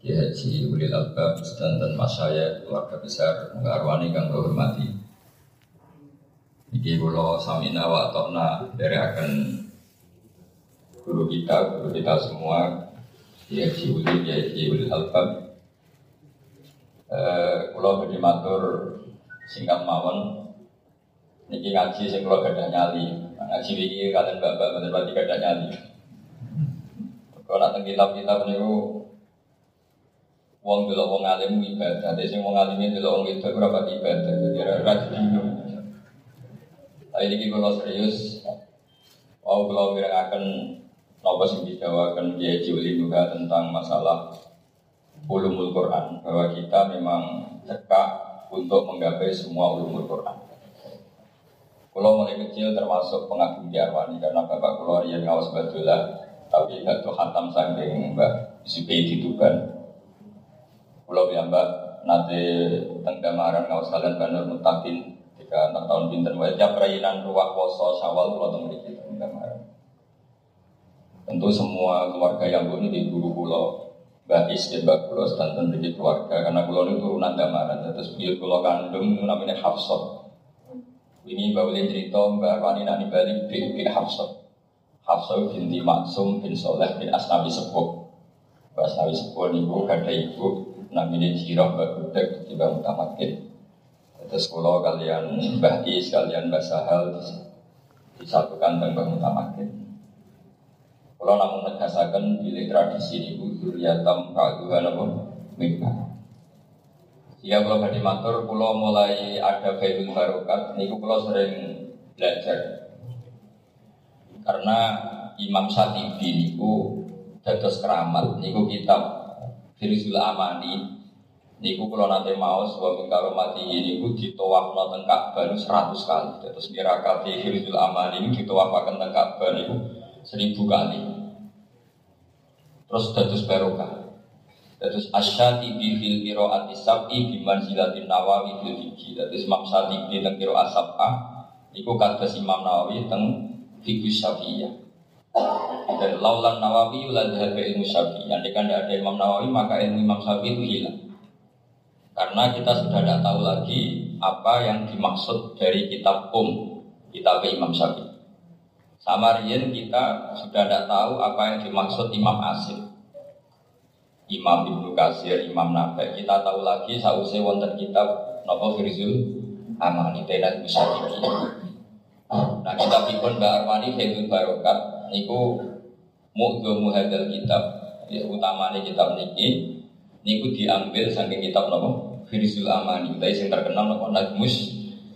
Kiai Haji Ulil Albab dan Mas saya keluarga besar Arwani kang hormati. Iki kula samina wa tokna dari akan guru kita, guru kita semua Kiai Haji Ulil, Kiai Haji Ulil Albab. Eh, kula badhe matur singkat mawon Niki ngaji sing kula gadah nyali. Ngaji iki kalian bapak bener berarti gadah nyali. Kalau nak kitab-kitab niku Wong delok wong alim ibadah, dadi sing wong alim delok wong itu ora pati ibadah, jadi ora bingung. Tapi ini kalau serius, kalau akan nopo sing dijawakan dia Juli juga tentang masalah ulumul Quran bahwa kita memang cekak untuk menggapai semua ulumul Quran. Kalau mulai kecil termasuk pengagum Jarwani karena bapak keluar yang ngawas batulah, tapi tuh hantam saking mbak Zubaidi Tuban. Pulau mbak nanti tenggamaran kau sekalian benar mutakin jika enam tahun pinter tiap perayaan ruwah poso sawal pulau teng mriki tenggamaran. Tentu semua keluarga yang ini di guru pulau Mbak Is dan Mbak Pulau mriki keluarga karena pulau itu turunan damaran terus beliau pulau kandung namanya Hafsah. Ini Mbak Ulin cerita Mbak Wani nani Bali bin bin Hafsah. Hafsah binti Maksum bin Soleh bin Asnawi Sepuh. Mbak Asnawi Sepuh niku ada ibu namanya jirah mbak gudeg tiba mutamakin. Terus kalau kalian mbah is kalian mbah sahal disatukan dengan mutamakin. Kalau namun menegasakan pilih tradisi ini duriatam kaguhan apa? Mimpa Ya kalau badi matur, pulau mulai ada Faidul Barokat, niku pulau sering belajar. Karena Imam Satibi niku dados keramat, niku kitab Firizul Amani Niku kalau nanti mau sebuah mingkaro mati ini ku ditawaf nonton Ka'bah seratus kali. Terus mirakat di Firizul Amani ini ditawaf akan tentang Ka'bah niku seribu kali. Terus datus barokah. Datus asyati bi fil qiraati sab'i bi manzilatin Nawawi fil fiqhi. Datus Imam Satibi teng sab'a niku kados Imam Nawawi teng fiqh Syafi'iyah. Dan laulan Nawawi ulah dhaba ilmu Syafi'i. Andai kan tidak ada Imam Nawawi maka ilmu Imam Syafi'i itu hilang. Karena kita sudah tidak tahu lagi apa yang dimaksud dari kitab Um, kitab Imam Syafi'i. Sama Rian kita sudah tidak tahu apa yang dimaksud Imam Asim. Imam Ibnu Kasir, Imam Nafi. Kita tahu lagi sausai wonten kitab Nopo Firzul Amani Tenan Musyafi'i. Nah kita pun Mbak Armani Faidul Barokat niku mu'dhamu hadzal kitab ya utamanya kitab niki. Niku diambil saking kitab nopo Firisul Amani kita sing terkenal nopo Nadmus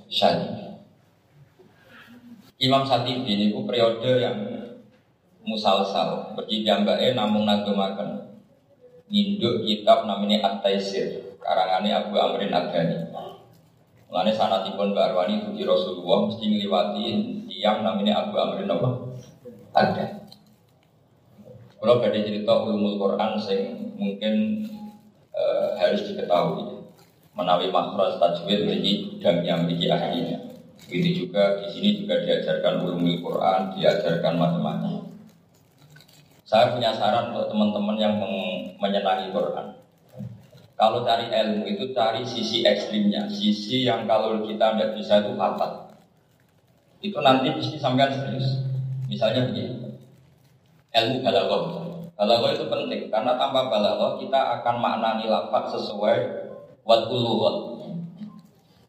Syadi Imam Satibi niku periode yang musalsal. Pergi jambake namung nagomaken. Nginduk kitab namanya At-Taisir karangannya Abu Amrin Adani Mengenai sanatipun Mbak Arwani itu Rasulullah mesti ngliwati tiang namanya Abu Amrin apa? Ada. Kalau ada cerita ulumul Quran sing mungkin uh, harus diketahui. Menawi makhraj tajwid bagi yang bagi ahlinya. Begitu juga di sini juga diajarkan ulumul Quran, diajarkan matematika. Saya punya saran untuk teman-teman yang menyenangi Quran. Kalau cari ilmu itu cari sisi ekstrimnya, sisi yang kalau kita tidak bisa itu hafal. Itu nanti mesti sampai serius. Misalnya begini, ilmu balaghah. Balaghah itu penting karena tanpa balaghah kita akan maknani lafaz sesuai waktu lughah.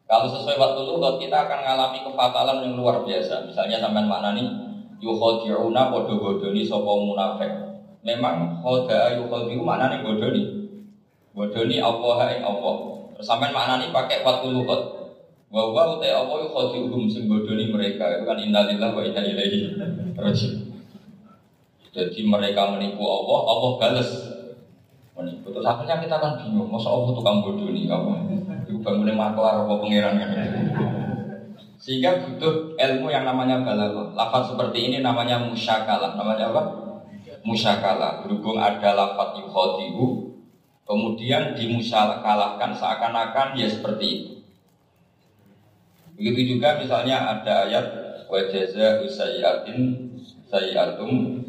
Kalau sesuai waktu lughah kita akan mengalami kefatalan yang luar biasa. Misalnya sampai maknani yukhadi'una bodoh bodoni sapa munafik. Memang khoda yukhadi'u maknani bodoni. Bodoni Allah ing Allah. Terus sampai maknani pakai waktu lughah. Wa wa utai apa yu khadi'uhum sing bodoni mereka itu kan innalillahi wa inna ilaihi raji'un. Jadi mereka menipu Allah, Allah balas menipu. Terus akhirnya kita kan bingung, masa Allah tukang bodoni kamu? Itu bangunin maklar apa pangeran kan? Sehingga butuh ilmu yang namanya balaghah. Lafaz seperti ini namanya musyakalah. Namanya apa? Musyakalah. Berhubung ada lafaz yukhadi'u, kemudian dimusyakalahkan seakan-akan ya seperti itu. Begitu juga misalnya ada ayat wajaza usayyatin sayyatum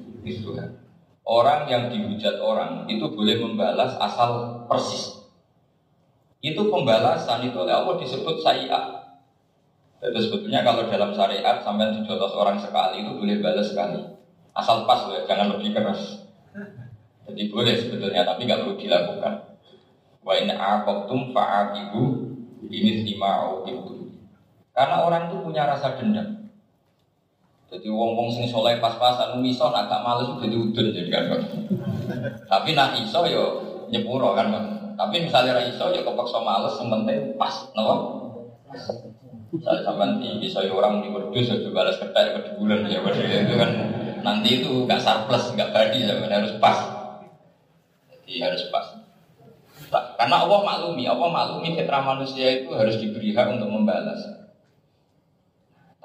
orang yang dihujat orang itu boleh membalas asal persis. Itu pembalasan itu oleh Allah disebut sayi'ah. Jadi sebetulnya kalau dalam syariat sampai dijotos orang sekali itu boleh balas sekali. Asal pas loh, jangan lebih keras. Jadi boleh sebetulnya, tapi nggak perlu dilakukan. Wa in aqabtum fa'aqibu ini lima itu. Karena orang itu punya rasa dendam. Jadi wong-wong sing soleh pas-pasan miso nak gak males jadi udun jadi kan. Tapi nak iso yo nyepuro kan. Tapi misalnya ra iso yo kepaksa males sementing pas, nopo? Misalnya sampai di iso orang di berdus aja balas ketek ke bulan ya itu kan nanti itu gak surplus, gak badi zaman harus pas. Jadi harus pas. Karena Allah maklumi, Allah maklumi fitrah manusia itu harus diberi hak untuk membalas.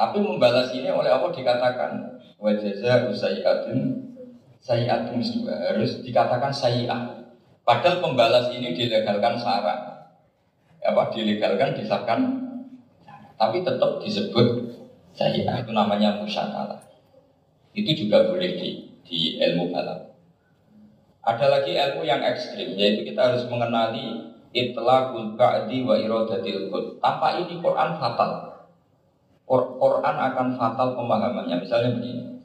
Tapi membalas ini oleh Allah dikatakan wajaza usaiatun sayiatun juga harus dikatakan sayiat. Padahal pembalas ini dilegalkan syarat. Apa dilegalkan disahkan tapi tetap disebut sayiat itu namanya musyakalah. Itu juga boleh di, di ilmu balap. Ada lagi ilmu yang ekstrim, yaitu kita harus mengenali itlaqul ba'di wa iradatil Tanpa ini Quran fatal. Quran akan fatal pemahamannya. Misalnya begini,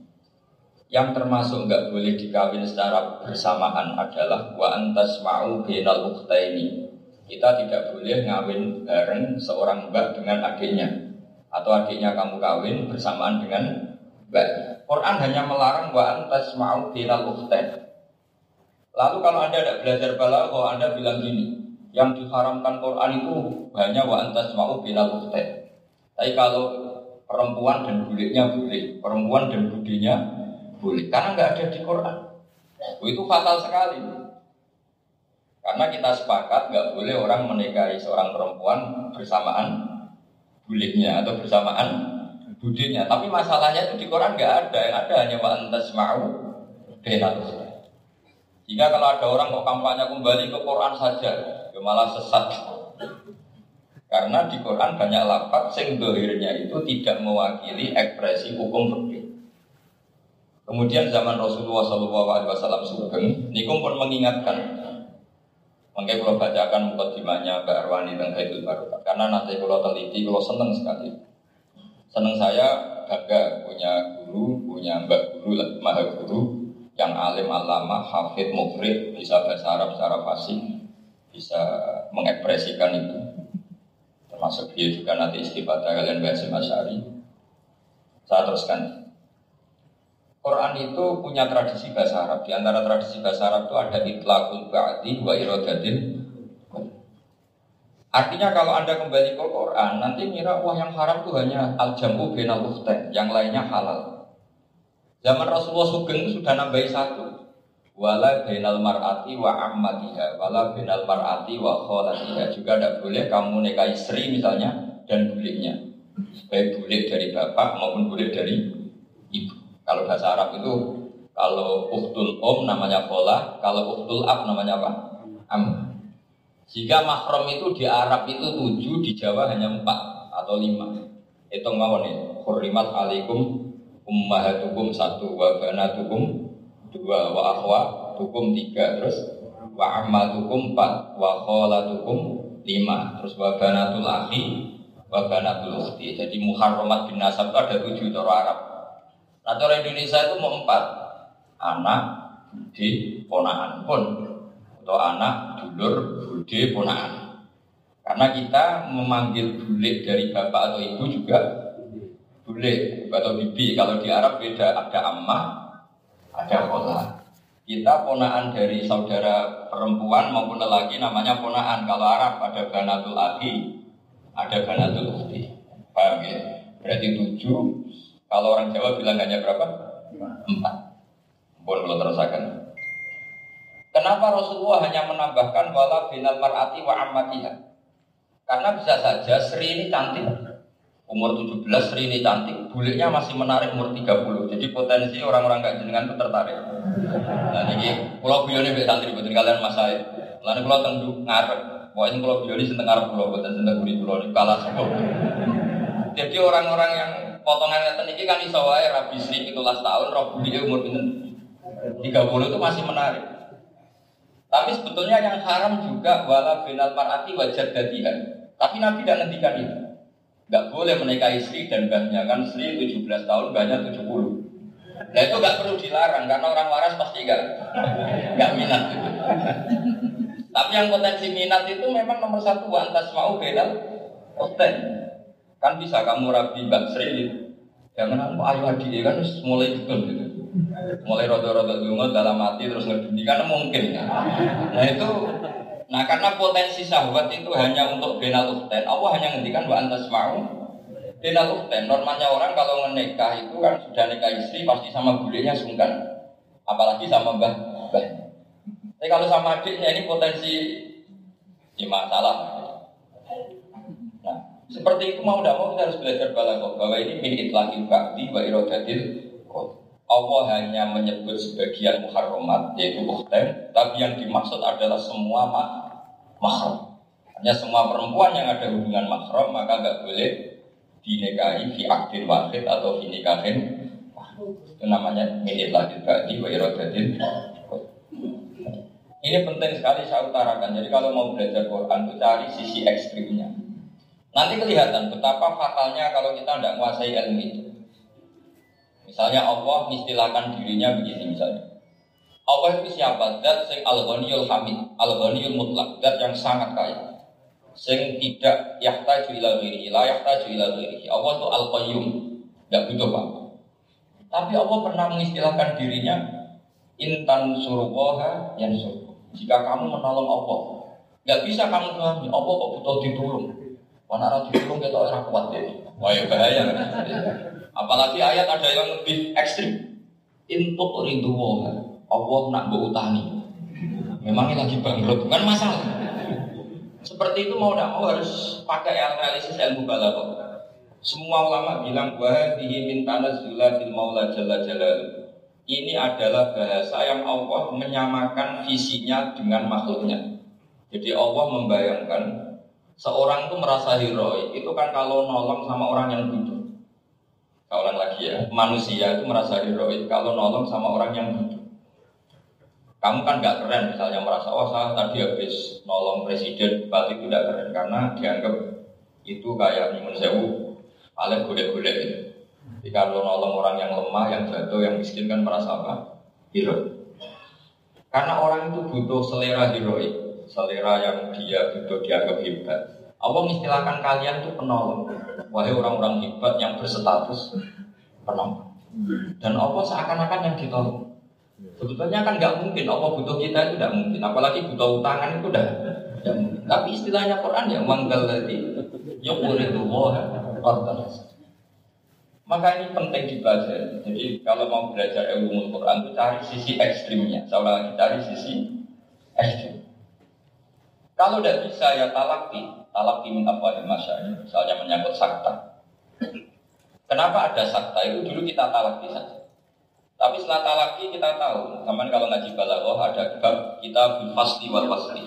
yang termasuk nggak boleh dikawin secara bersamaan adalah wa antas ma'u binal ini. Kita tidak boleh ngawin bareng seorang mbak dengan adiknya atau adiknya kamu kawin bersamaan dengan mbak. Quran hanya melarang wa antas ma'u binal Lalu kalau anda tidak belajar balaghah, anda bilang gini, yang diharamkan Quran itu hanya wa antas ma'u binal Tapi kalau perempuan dan buliknya boleh, perempuan dan budinya boleh, karena nggak ada di Quran. Oh, itu fatal sekali. Karena kita sepakat nggak boleh orang menikahi seorang perempuan bersamaan buliknya atau bersamaan budinya. Tapi masalahnya itu di Quran nggak ada, yang ada hanya wa antas ma'u Jika kalau ada orang kok kampanye kembali ke Quran saja, ya malah sesat. Karena di Quran banyak lafaz sing dohirnya itu tidak mewakili ekspresi hukum fikih. Kemudian zaman Rasulullah SAW sugeng, nikum pun mengingatkan. Mungkin kalau bacakan mukadimahnya Mbak Arwani dan Haidul Barokat. Karena nanti kalau teliti, kalau seneng sekali. Seneng saya bangga punya guru, punya mbak guru, maha guru yang alim alama, hafid, mufrid, bisa bahasa Arab secara fasih, bisa mengekspresikan itu termasuk dia juga nanti istifadah kalian bahasa Masyari. Saya teruskan. Quran itu punya tradisi bahasa Arab. Di antara tradisi bahasa Arab itu ada itlaqul ba'di wa iradatil Artinya kalau Anda kembali ke Quran, nanti mira wah yang haram itu hanya al-jamu binal yang lainnya halal. Zaman Rasulullah Sugeng sudah nambahi satu wala bainal mar'ati wa ammatiha. Wala bainal mar'ati wa kholatiha juga tidak boleh kamu nikahi istri misalnya dan buliknya. Baik bulik dari bapak maupun bulik dari ibu. Kalau bahasa Arab itu kalau uktul om namanya kholah kalau uktul ab namanya apa? Am. Jika mahram itu di Arab itu tujuh di Jawa hanya empat atau lima. Itu ngawon nih hurrimat alaikum ummahatukum satu wa banatukum dua wa akhwa tukum tiga terus wa ammatukum empat wa kholatukum lima terus wa banatul akhi wa banatul ukhti. Jadi muharramat bin nasab itu ada tujuh cara Arab. Nah cara Indonesia itu mau empat. Anak budi ponaan pun. Atau anak dulur budi ponaan. Karena kita memanggil bulik dari bapak atau ibu juga bulik atau bibi. Kalau di Arab beda ada ammah ada kota. Kita ponaan dari saudara perempuan maupun lelaki namanya ponaan. Kalau Arab ada banatul aki, ada banatul ukhti. Paham ya? Berarti tujuh. Kalau orang Jawa bilang hanya berapa? Empat. Boleh kalau terusakan. Kenapa Rasulullah hanya menambahkan wala binal mar'ati wa ammatiha? Karena bisa saja Sri ini cantik, umur 17 Sri ini cantik, buliknya masih menarik umur 30. Jadi potensi orang-orang gak jenengan itu tertarik. Nah, ini pulau beliau ini santri betul kalian mas saya. Lalu pulau tentu ngarep. Pokoknya pulau beliau ini seneng ngarep pulau, bukan seneng buri pulau ini kalah semua. Jadi orang-orang yang potongan yang ini kan iso wae rabi Sri 17 tahun, roh buli umur pinten? 30 itu masih menarik. Tapi sebetulnya yang haram juga wala benal marati wajar dadihan. Tapi Nabi tidak ngendikan itu. Gak boleh menikah istri dan banyak kan istri 17 tahun, banyak 70. Nah itu gak perlu dilarang karena orang waras pasti gak, gak minat. Tapi yang potensi minat itu memang nomor satu wantas mau benal oten. Kan bisa kamu rabi Mbak Sri gitu. Jangan aku ayu adik kan mulai betul gitu. Mulai rodo-rodo dulu dalam hati terus ngeduni karena mungkin. Nah itu Nah karena potensi sahabat itu hanya untuk benal ukten, Allah hanya ngendikan wa antas mau benal ukten. Normalnya orang kalau menikah itu kan sudah nikah istri pasti sama budenya sungkan, apalagi sama mbah. Tapi kalau sama adiknya ini potensi ya masalah. Nah seperti itu mau tidak mau kita harus belajar balaghah bahwa ini min lagi bakti wa irodatil Allah hanya menyebut sebagian muharramat yaitu ukten, tapi yang dimaksud adalah semua mahram. Hanya semua perempuan yang ada hubungan mahram maka nggak boleh dinikahi fi akdir wahid atau fi nikahin itu namanya minit lagi di wa Ini penting sekali saya utarakan. Jadi kalau mau belajar Quran itu cari sisi ekstrimnya. Nanti kelihatan betapa fatalnya kalau kita tidak menguasai ilmu itu. Misalnya Allah istilahkan dirinya begini misalnya. Allah itu siapa? Dat sing al-ghaniyul hamid, al-ghaniyul mutlak, dat yang sangat kaya. Sing tidak yahtaju ila ghairihi, la yahtaju ila ghairihi. Allah itu al-qayyum, enggak butuh apa. Tapi Allah pernah mengistilahkan dirinya intan suruwaha yang suruh. Jika kamu menolong Allah, nggak bisa kamu pahami Allah kok butuh ditolong. Mana orang ditolong kita orang kuat deh. Wah ya bahaya. Apalagi ayat ada yang lebih ekstrim. Intuk rindu Allah nak utani. Memangnya lagi bangkrut, bukan masalah. Seperti itu mau tidak mau harus pakai analisis ilmu balaghah. Semua ulama bilang bahwa tanazzula fil maula jalla jalal. Ini adalah bahasa yang Allah menyamakan visinya dengan makhluknya. Jadi Allah membayangkan seorang itu merasa heroik itu kan kalau nolong sama orang yang butuh. Saya ulang lagi ya, manusia itu merasa heroik kalau nolong sama orang yang butuh. Kamu kan gak keren misalnya merasa, oh saya tadi habis nolong presiden, berarti tidak keren karena dianggap itu kayak nyumun sewu, paling gitu. Jadi kalau nolong orang yang lemah, yang jatuh, yang miskin kan merasa apa? Heroik. Karena orang itu butuh selera heroik, selera yang dia butuh dianggap hebat. Allah mengistilahkan kalian itu penolong. Wahai orang-orang hebat yang berstatus penolong. Dan Allah seakan-akan yang ditolong. Sebetulnya kan nggak mungkin Allah butuh kita itu tidak mungkin. Apalagi butuh utangan itu udah tidak. Tapi istilahnya Quran yang manggal tadi itu wah maka ini penting dibaca. Jadi kalau mau belajar ilmu Quran itu cari sisi ekstrimnya. Saya lagi cari sisi ekstrim. Kalau tidak bisa ya talaki, talaki min apa masyarakat, misalnya menyangkut sakta. Kenapa ada sakta itu dulu kita talaki saja. Tapi setelah talaki kita tahu, teman kalau ngaji balaghah ada bab kita fasli wal fasli.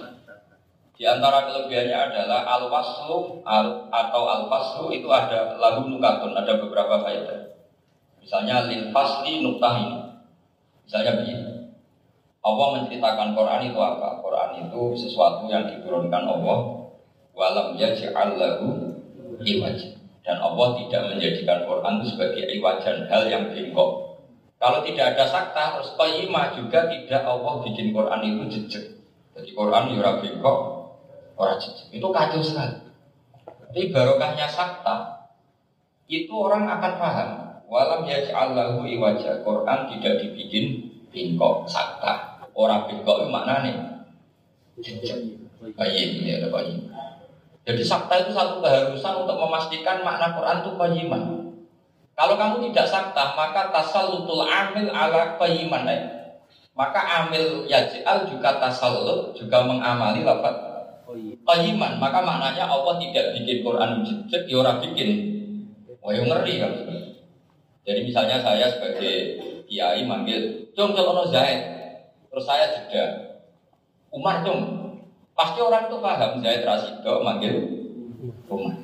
Di antara kelebihannya adalah al waslu al, atau al faslu itu ada lagu nukatun, ada beberapa faedah. Misalnya lil fasli nuktah. Misalnya begini. Allah menceritakan Quran itu apa? Quran itu sesuatu yang diturunkan Allah walam yaj'al lahu iwaj. Dan Allah tidak menjadikan Quran itu sebagai iwajan hal yang bengkok. Kalau tidak ada sakta, terus qayyimah juga tidak Allah bikin Quran itu jejak. Jadi Quran yura ya bengkok, orang jejak. Itu kacau sekali. Tapi barokahnya sakta, itu orang akan paham. Walam yaj'al lahu iwajah. Quran tidak dibikin bengkok sakta. Orang bengkok itu nih Bayi ini ada bayi. Jadi sakta itu satu keharusan untuk memastikan makna Quran itu qayiman. Kalau kamu tidak sakta, maka tasallutul amil ala qayiman. Eh. Maka amil yaj'al juga tasallut juga mengamali lafaz qayiman. Maka maknanya Allah tidak bikin Quran jejak, ya orang bikin. Wah, yang ngeri kan. Jadi misalnya saya sebagai kiai manggil, "Cung, ono Zaid." Terus saya jeda. Umar dong. Pasti orang itu paham saya Rasido manggil Umar.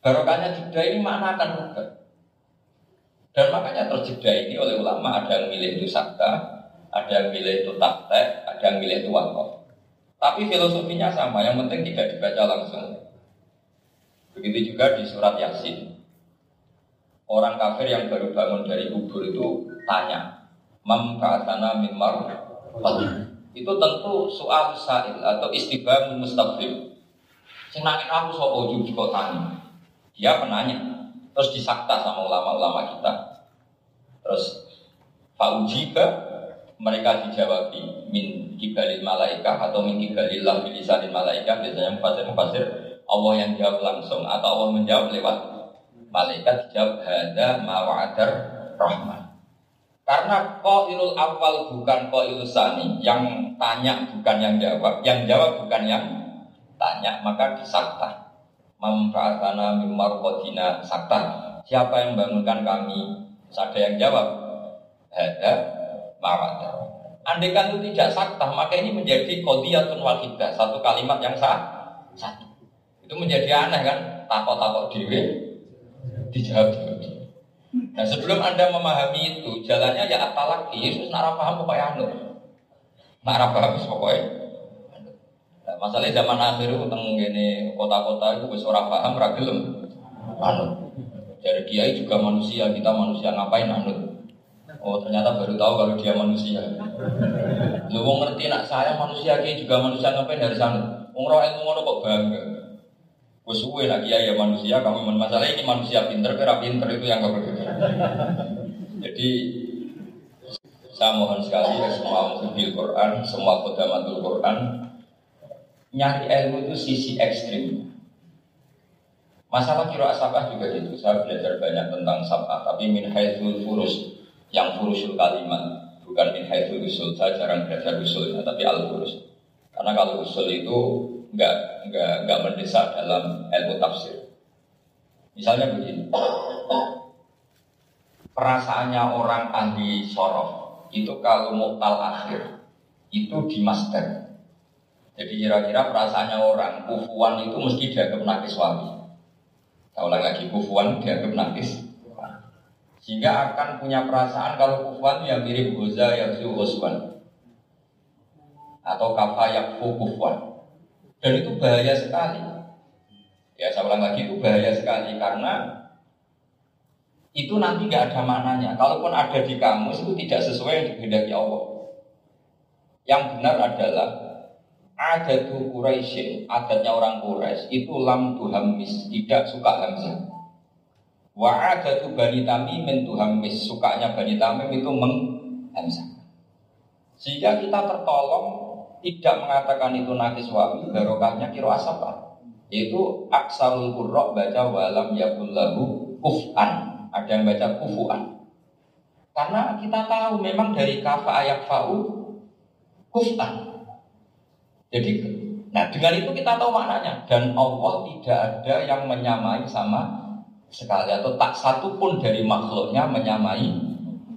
Barokahnya jeda ini makna akan rubah. Dan makanya terjeda ini oleh ulama ada yang milih itu sakta, Ada yang milih itu taktek, ada yang milih itu wakaf. Tapi filosofinya sama, yang penting tidak dibaca langsung. Begitu juga di surat Yasin. Orang kafir yang baru bangun dari kubur itu tanya, Mam ka'atana min Itu tentu soal sa'il atau istighfar mustaqbil. Sing nangin aku sapa juga tanya. Dia penanya. Terus disakta sama ulama-ulama kita. Terus Faujiba mereka dijawabi min kibalil malaikah atau min kibalillah bilisanil malaikah biasanya mufasir mufasir Allah yang jawab langsung atau Allah menjawab lewat malaikat dijawab hada ma'wadar rahman karena qailul awal bukan qailul sani yang tanya bukan yang jawab. Yang jawab bukan yang tanya maka disakta Memfa'atana mimar kodina sakta Siapa yang bangunkan kami? Ada yang jawab Ada mawada. Andai kan itu tidak sakta Maka ini menjadi kodiyatun wahidah Satu kalimat yang sah Satu. Itu menjadi aneh kan Takut-takut dewi Dijawab Nah sebelum anda memahami itu Jalannya ya atalaki Yesus nara paham pokoknya anu Nara paham pokoknya Nah, masalahnya zaman akhir itu gini kota-kota itu wis ora paham ora gelem. Anu. Jadi kiai juga manusia, kita manusia ngapain anu? Oh ternyata baru tahu kalau dia manusia. Lu mau ngerti nak saya manusia kiai juga manusia ngapain dari sana? Wong roh ilmu ngono kok bangga. Suwe nak kiai ya manusia, kamu masalah ini manusia pinter, kira pinter itu yang kau Jadi saya mohon sekali ya semua muhibbil Quran, semua kodamatul Quran, nyari ilmu itu sisi ekstrim. Masalah kira asapah juga gitu. Saya belajar banyak tentang sabah, tapi min haitsul furus, yang furusul kalimat, bukan min haitsul usul. Saya jarang belajar usulnya, tapi al furus. Karena kalau usul itu nggak nggak nggak mendesak dalam ilmu tafsir. Misalnya begini, perasaannya orang ahli sorof itu kalau mutal akhir itu di master jadi kira-kira perasaannya orang kufuan itu mesti dianggap nakis. Saya ulang lagi kufuan dianggap nakis. Sehingga akan punya perasaan kalau kufuan yang mirip goza yang suhuswan atau kafa yang kufuan. Dan itu bahaya sekali. Ya saya ulang lagi itu bahaya sekali karena itu nanti nggak ada maknanya. Kalaupun ada di kamus itu tidak sesuai yang dikehendaki Allah. Yang benar adalah ada tuh Quraisyin, adatnya orang Quraisy itu lam tuhamis, tidak suka hamzah. Wa ada tuh Bani Tamim tuhamis, sukanya Bani Tamim itu menghamzah. Sehingga kita tertolong tidak mengatakan itu nakis wawi, barokahnya kiro asapa. Itu aksarul qurra baca walam yakul lahu kuf'an. Ada yang baca kufu'an. Karena kita tahu memang dari kafa ayak fa'u kuf'an. Jadi, nah dengan itu kita tahu maknanya dan Allah tidak ada yang menyamai sama sekali atau tak satu pun dari makhluknya menyamai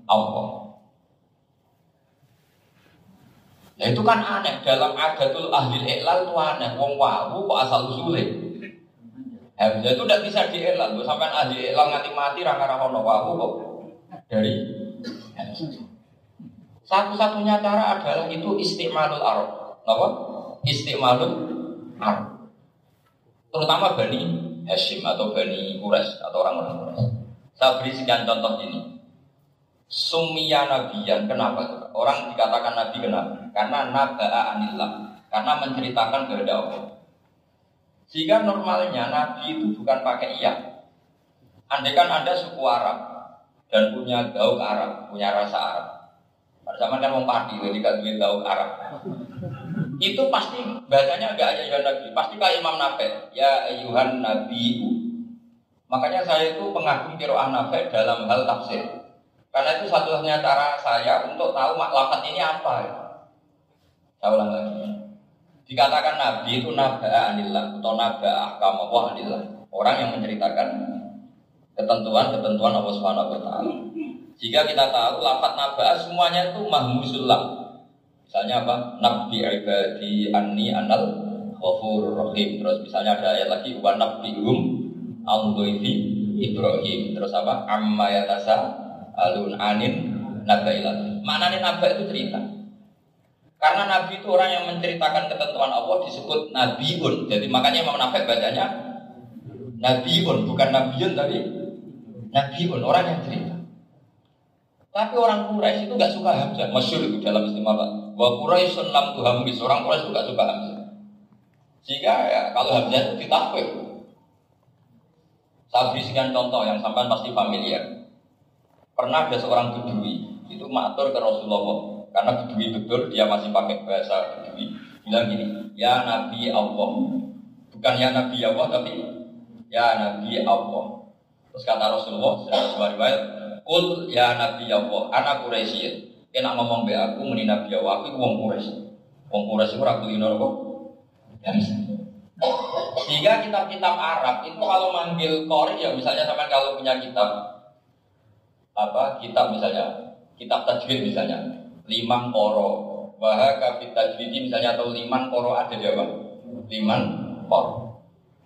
Allah. Nah itu kan aneh dalam adatul ahli iklal itu aneh. Wong wawu kok asal usulnya. Harusnya itu tidak bisa dielal. Sampai ahli iklal nganti mati rangka rahono wawu kok dari satu-satunya cara adalah itu istimalul arab. Kenapa? istimalun ar. Terutama Bani Hashim atau Bani Quraisy atau orang-orang Quraisy. Saya beri sekian contoh ini. Sumia nabiyan, kenapa? Orang dikatakan nabi kenapa? Karena naba'a anillah, karena menceritakan kepada Allah. Sehingga normalnya nabi itu bukan pakai iya. Andai kan Anda suku Arab dan punya gaul Arab, punya rasa Arab. Pada zaman kan mau padi, jadi kan duit gaul Arab itu pasti bacanya enggak aja ya Nabi, pasti kayak Imam Nafi, ya ayuhan Nabi. Makanya saya itu pengagum kiroah Nafi dalam hal tafsir. Karena itu satu-satunya cara saya untuk tahu maklafat ini apa. Ya. Saya ulang lagi. Dikatakan Nabi itu naba anillah atau naba ahkam Allah anillah. Orang yang menceritakan ketentuan-ketentuan Allah Subhanahu wa taala. Jika kita tahu lafat naba semuanya itu mahmusullah Misalnya apa? Nabi ibadi anni anal ghafur rahim. Terus misalnya ada ayat lagi wa nabihum al-dhaifi Ibrahim. Terus apa? Amma yatasa alun anin nabailat. Maknanya nabak itu cerita. Karena Nabi itu orang yang menceritakan ketentuan Allah disebut Nabiun. Jadi makanya Imam Nabi bacanya Nabiun, bukan Nabiun tapi Nabiun, orang yang cerita. Tapi orang Quraisy itu nggak suka Hamzah. Masyur itu dalam istimewa. Wa Quraisy lam tuhamis. Orang Quraisy itu nggak suka Hamzah. Sehingga ya, kalau Hamzah itu ditakwil. Saya beri sekian contoh yang sampai pasti familiar. Pernah ada seorang bedui itu matur ke Rasulullah karena bedui betul dia masih pakai bahasa bedui bilang gini ya Nabi Allah bukan ya Nabi Allah tapi ya Nabi Allah terus kata Rasulullah secara riwayat Kul ya Nabi Allah, anak Quraisy. Kena ngomong be aku meni Nabi Allah, aku wong Quraisy. Wong Quraisy ora kulino kok. Sehingga kitab-kitab Arab itu kalau manggil kori ya misalnya sama kalau punya kitab apa kitab misalnya kitab tajwid misalnya limang koro bahwa kitab tajwid misalnya atau limang koro ada di apa limang koro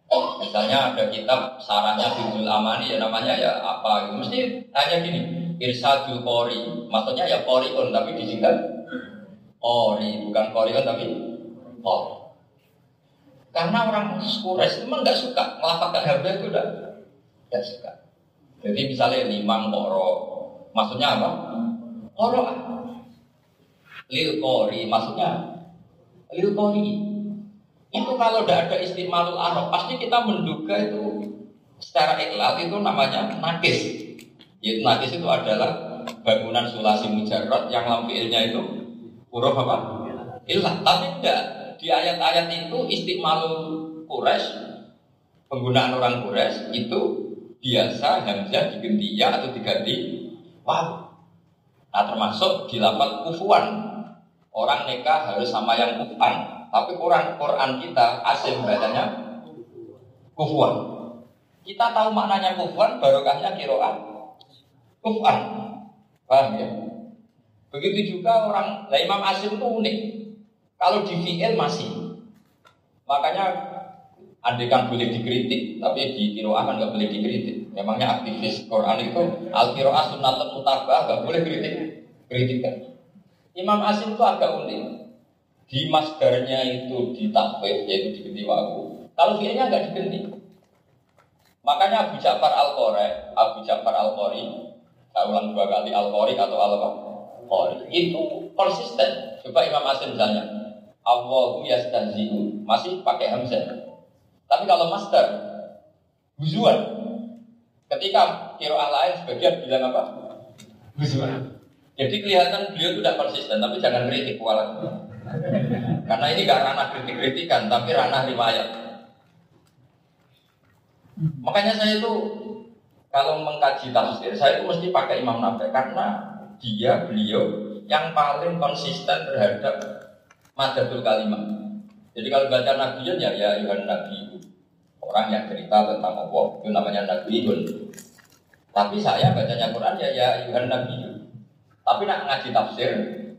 Misalnya ada kitab sarannya Bidul Amani ya namanya ya apa gitu. Mesti hanya gini, Irsadul Qori. Maksudnya ya Qoriun tapi disingkat Qori, bukan Qoriun tapi Qori. Karena orang Quraisy memang nggak suka melafalkan harga itu udah nggak suka. Jadi misalnya limang koro, maksudnya apa? Koro lil kori, maksudnya lil kori itu kalau tidak ada istimalul arab, pasti kita menduga itu secara ikhlas itu namanya nakis. Yaitu nakis itu adalah bangunan sulasi mujarrad yang lampiilnya itu huruf apa? Ilah. Tapi tidak di ayat-ayat itu istimalul Quraisy penggunaan orang Quraisy itu biasa hamzah diganti ya atau diganti wow. Nah termasuk di lafal kufuan orang nikah harus sama yang kufan tapi Quran Quran kita asing bacanya kufuan. Kita tahu maknanya kufuan, barokahnya kiroan. Kufuan. Paham ya? Begitu juga orang, lah Imam Asim itu unik. Kalau di VL masih. Makanya andekan boleh dikritik, tapi di kiroah kan nggak boleh dikritik. Memangnya aktivis Quran itu al kiroah sunatun mutabah nggak boleh kritik, kritikan. Imam Asim itu agak unik. Di masdarnya itu ditakfif yaitu diganti wawu kalau fi'ilnya nggak diganti makanya Abu Ja'far al qori Abu Ja'far al qori saya ulang dua kali al qori atau al qori itu konsisten. Coba Imam Asim misalnya Allahu yastazi'u masih pakai hamzah tapi kalau masdar huzuan ketika kiroah lain sebagian bilang apa huzuan jadi kelihatan beliau tidak konsisten tapi jangan kritik walaupun karena ini gak ranah kritik-kritikan, tapi ranah riwayat. Makanya saya itu kalau mengkaji tafsir, saya itu mesti pakai Imam Nafi karena dia beliau yang paling konsisten terhadap madatul kalimat. Jadi kalau baca Nabi ya ya Yuhan Nabi orang yang cerita tentang Allah itu namanya Nabi Tapi saya bacanya Quran ya ya Yuhan Nabi. Tapi nak ngaji tafsir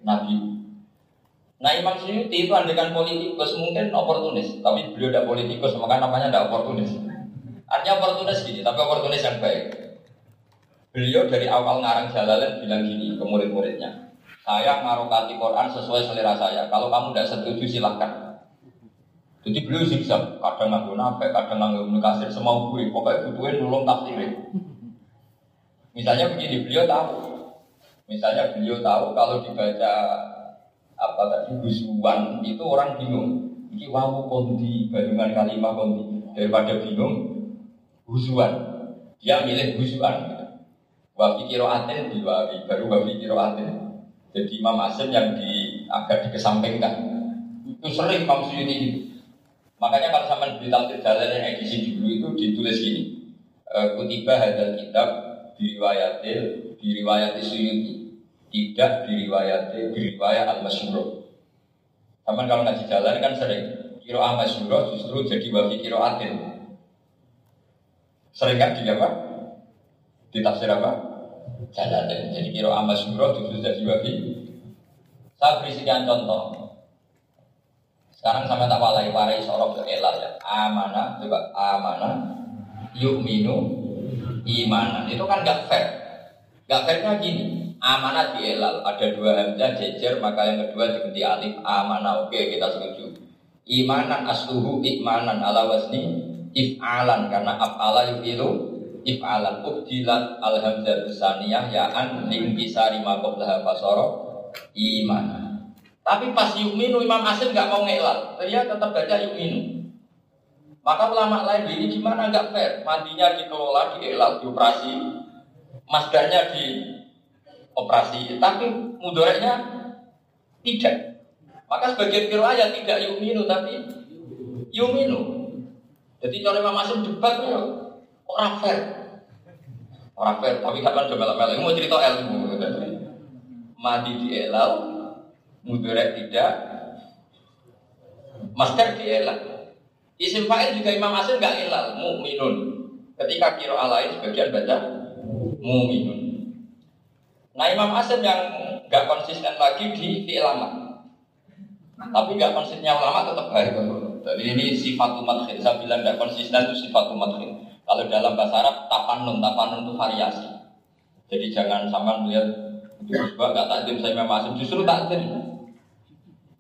Nabi Nah Imam Suyuti itu andekan politikus mungkin oportunis, tapi beliau tidak politikus, maka namanya tidak oportunis. Artinya oportunis gini, tapi oportunis yang baik. Beliau dari awal ngarang Jalalain bilang gini ke murid-muridnya, saya ngarokati Quran sesuai selera saya. Kalau kamu tidak setuju silahkan. Jadi beliau zigzag, kadang nganggo nape, kadang nganggo kasir semau gue, pokoknya butuhin nulung tafsir. Misalnya begini, beliau tahu, misalnya beliau tahu kalau dibaca apa tadi gusuan itu orang bingung. Iki wawu kondi bandungan kalimat kondi daripada bingung gusuan. Dia milih gusuan. Wafi kiroatin diwawi baru wafi kiroatin. Jadi Imam Asim yang di agak dikesampingkan. Itu sering Imam Suyuti. Makanya kalau sama di tafsir jalan yang edisi dulu itu ditulis gini. E, kutiba hadal kitab diriwayatil diriwayati Suyuti tidak diriwayati diriwayat al masyhur. Sama kalau ngaji jalan kan sering kiro al masyhur justru jadi wafi kiro atin. Sering kan di apa? Di tafsir apa? Jalan jadi kiro al masyhur justru jadi wafi. Saya beri sekian contoh. Sekarang sama tak walai warai sorok ke elah ya. Amanah, coba amanah, yuk minu, imanan. Itu kan gak fair. Gak fairnya gini. Amanah dielal. Ada dua hamzah jejer, maka yang kedua diganti alif amanah. Oke, kita setuju. Imanan asluhu imanan ala wasni if'alan karena af'ala yufilu if'alan ubdilat al hamzah saniyah ya an ling bisa lima qablaha fasara iman. Tapi pas yukminu Imam Asim nggak mau ngelal, dia tetap baca yukminu. Maka ulama lain ini gimana nggak fair? Mandinya dikelola, dielal, dioperasi, masdarnya di operasi, tapi mudoreknya tidak. Maka sebagian riwayat tidak yuminu tapi yuminu. Jadi kalau Imam Asim debat ya orang fair. Orang fair, tapi kapan coba melak Mau cerita ilmu. Mati di elal, mudorek tidak, master di elal. Isim fa'il juga Imam Asim nggak elal, mu'minun. Ketika kiro lain sebagian baca mu'minun. Nah Imam Asim yang nggak konsisten lagi di fi'il Tapi nggak konsistennya ulama tetap baik. Jadi ini sifat umat Saya bilang nggak konsisten itu sifat umat Kalau dalam bahasa Arab tapanun, tapanun itu variasi. Jadi jangan sama melihat juga nggak takdim saya Imam Asim justru takdim.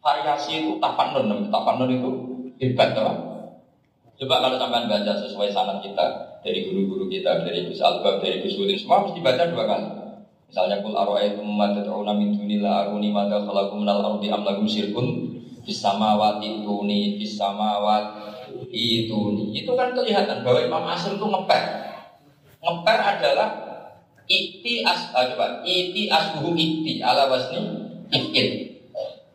Variasi itu tapanun, tapanun itu hebat, toh. Coba kalau sampai baca sesuai sanad kita dari guru-guru kita, dari Gus Albab, dari Gus Udin, semua mesti baca dua kali. Misalnya kul arwaitum ma tad'una min dunillah aruni ma khalaqu minal ardi am lahum syirkun fis samawati tuni fis samawati ituni. Itu kan kelihatan bahwa Imam Asy'ari itu ngeper. Ngeper adalah iti as ah, coba iti asbuhu iti ala wasni ikin.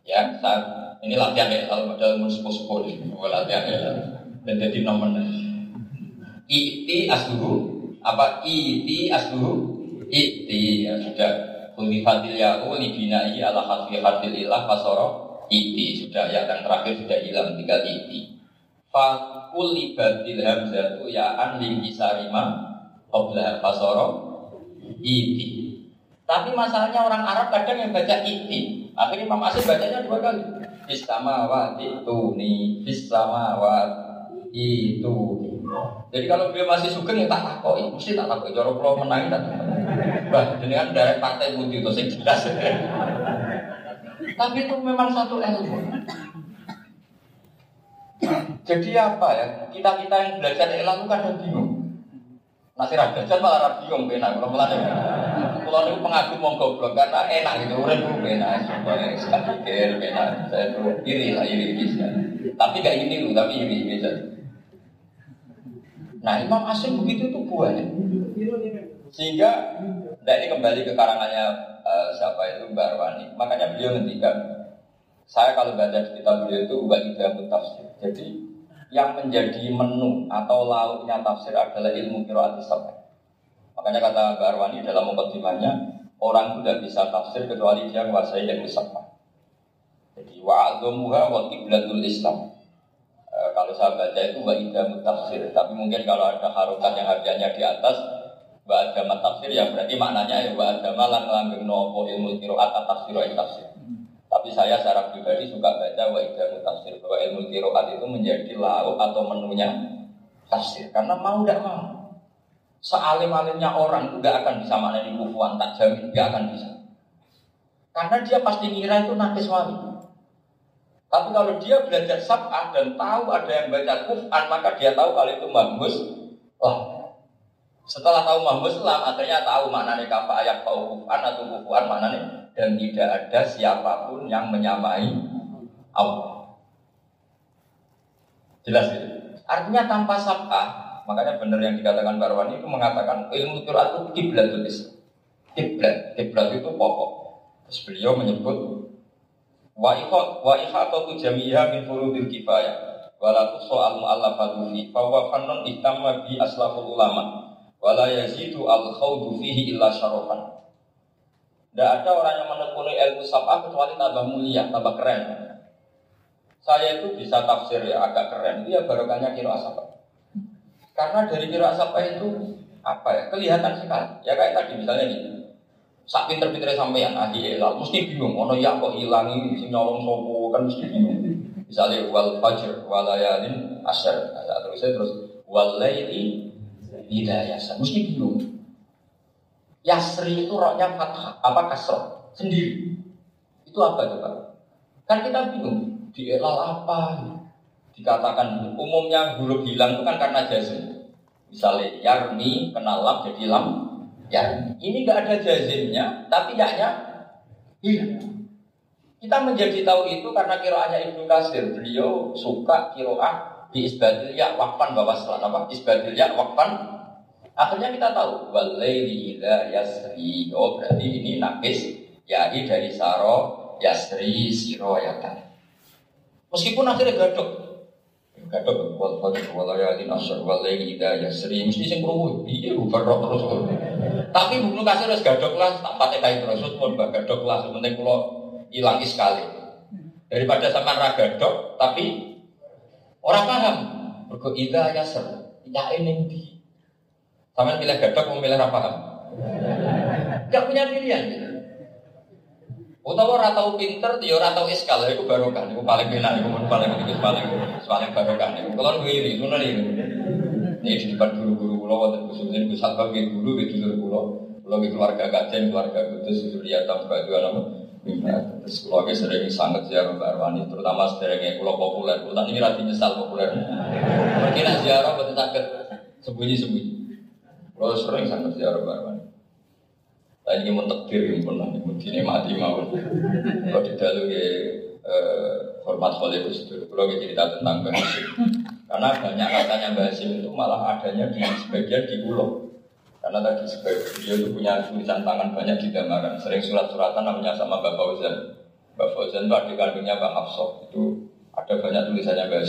Ya, saat ini latihan ya kalau dalam sepuh-sepuh latihan ya. Dan jadi nomor iti asbuhu apa iti asbuhu Iti ya sudah. Kulifatil ya'u libinai ala hadil ilah fasoro. Iti sudah. Ya yang terakhir sudah hilang tinggal iti. Fakulibatil hamzatu ya'an sarima Qobla fasoro. Iti. Tapi masalahnya orang Arab kadang yang baca iti Akhirnya Imam Asyid bacanya dua kali Bismawati tuni Bismawati itu jadi kalau beliau masih sugeng ya tak takoi, mesti tak takoi. Jorok kalau menang tak. Bah, kan dari partai putih itu sih jelas. Tapi itu memang satu ilmu. Jadi apa ya? Kita kita yang belajar ilmu kadang bingung. Raga belajar malah bingung benar. Kalau mulai kalau ini pengagum mau goblok karena enak gitu, benar. Supaya sekali pikir benar. Saya tuh iri lah iri bisa. Tapi gak ini lu, tapi iri bisa. Nah Imam Asim begitu itu buahnya. Sehingga, nah ini kembali ke karangannya uh, siapa itu Mbak Arwani. Makanya beliau ngendikan, saya kalau baca kitab beliau itu ubah tidak tafsir. Jadi yang menjadi menu atau lauknya tafsir adalah ilmu kiraat sampai. Makanya kata Mbak Arwani dalam mukadimahnya, orang itu tidak bisa tafsir kecuali dia menguasai ilmu sampai. Jadi wa'adumuha wa kiblatul Islam. Eh, kalau saya baca itu wa idamu tafsir, tapi mungkin kalau ada harokat yang harganya di atas wa agama tafsir ya berarti maknanya ya wa agama lan langgeng nopo ilmu kiroat tafsir wa tafsir. Tapi saya secara pribadi suka baca wa idamu tafsir bahwa ilmu kiroat itu menjadi lauk atau menunya tafsir karena mau tidak mau sealim-alimnya orang itu tidak akan bisa maknani kufuan tak jamin tidak akan bisa karena dia pasti ngira itu nakis wali tapi kalau dia belajar sab'ah dan tahu ada yang baca kuf'an, maka dia tahu kalau itu mahmus. Oh. Setelah tahu mahmus lah, akhirnya tahu maknanya kafa ayat tahu kuf'an atau kuf'an maknanya. Dan tidak ada siapa pun yang menyamai Allah. Jelas ya? Artinya tanpa sab'ah, makanya benar yang dikatakan Barwani itu mengatakan ilmu Quran itu kiblatul Islam. Kiblat, kiblat itu pokok. Terus beliau menyebut Wa ikhat wa ikhatatu jami'a min furudil kifayah. Wala soal mu'allafatu fi fa wa fannun bi aslaful ulama. Wala yazidu al khawdu fihi illa syarafan. Tidak ada orang yang menekuni ilmu sabah kecuali tambah mulia, tambah keren. Saya itu bisa tafsir ya agak keren. Dia barokahnya kira asapah. Karena dari kira asapah itu apa ya kelihatan sekali. Ya kayak tadi misalnya nih Sak pinter-pinter sampeyan ahli elal mesti bingung ono ya kok ilangi sing nyolong sopo kan mesti bingung. Misalnya wal fajr walayalin asyar. Nah, terus terus wal laili idayasa mesti bingung. Yasri itu roknya fathah, apa kasroh sendiri. Itu apa coba? Kan kita bingung, dielal apa? Dikatakan umumnya huruf hilang itu kan karena jazm. Misalnya yarmi kenal lam jadi lam yarmi. Ini nggak ada jazimnya, tapi yaknya hilang. Kita menjadi tahu itu karena kiroahnya Ibnu Kasir. Beliau suka kiroah di isbadil ya wakfan bawa setelah apa? Isbadil ya wakfan Akhirnya kita tahu walaili idza yasri. Oh berarti ini nakis yai dari saro yasri siro yatan. Meskipun akhirnya gadok. Gadok wal fajr wal layalin asr walaili idza yasri mesti sing krungu iya berok terus. Tapi buku kasih harus gadok lah tak pakai kain terus pun gadok lah sementing kula hilang sekali. Daripada sama raga gadok tapi orang paham. Mergo idza yasr. Ya ini di sama pilih gadok mau pilih apa? Gak punya pilihan gitu. Utawa ora tau pinter, ya ora tau iskal, itu barokah, itu paling enak, itu paling itu paling paling barokah. Kalau gue ini, mana ini? Ini di depan guru-guru pulau, waktu khususnya gue sabab gue dulu, gue dulu pulau, pulau gue keluarga gajah, keluarga kudus, surya tam baju nama. Terus keluarga sering sangat ziarah Mbak Arwani, terutama sederhana pulau populer. Pulau ini rati nyesal populer. Mungkin ziarah betul sakit sembunyi-sembunyi. Kalau sering sangat ziarah barang. Lain ini mau takdir yang pernah ini mati mau. Kalau di ya hormat oleh Gus. Kalau kita cerita tentang Mbah Karena banyak katanya Mbah itu malah adanya di sebagian di pulau. Karena tadi sebagai dia itu punya tulisan tangan banyak di Damaran. Sering surat-suratan namanya sama Mbak Fauzan. Mbak Fauzan itu adik kandungnya Mbak Hafsah. Itu ada banyak tulisannya Mbak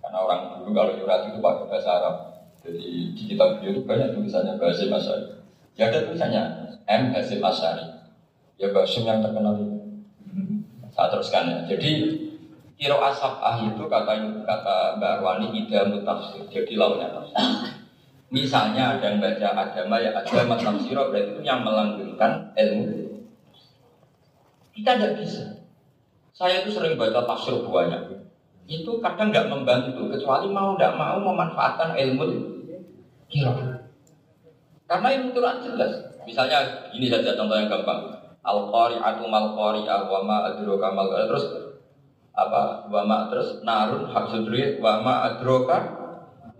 Karena orang dulu kalau surat itu pakai bahasa Arab. Jadi di kitab beliau itu banyak tulisannya Basim Asyari. Ya ada tulisannya M Basim Asyari. Ya Basim yang terkenal itu. Saya teruskan ya. Jadi Kiro ah itu kata kata Mbak Arwani ida mutafsir. Jadi lawannya tafsir. Misalnya ada yang baca agama ya agama tafsir berarti itu yang melanggengkan ilmu. Kita tidak bisa. Saya itu sering baca tafsir banyak. Itu kadang nggak membantu kecuali mau tidak mau memanfaatkan ilmu kira. Karena itu Quran jelas. Misalnya ini saja contoh yang gampang. Al qari'atu mal qari'ah wa ma adraka mal terus apa wa terus narun habsudri wa ma adraka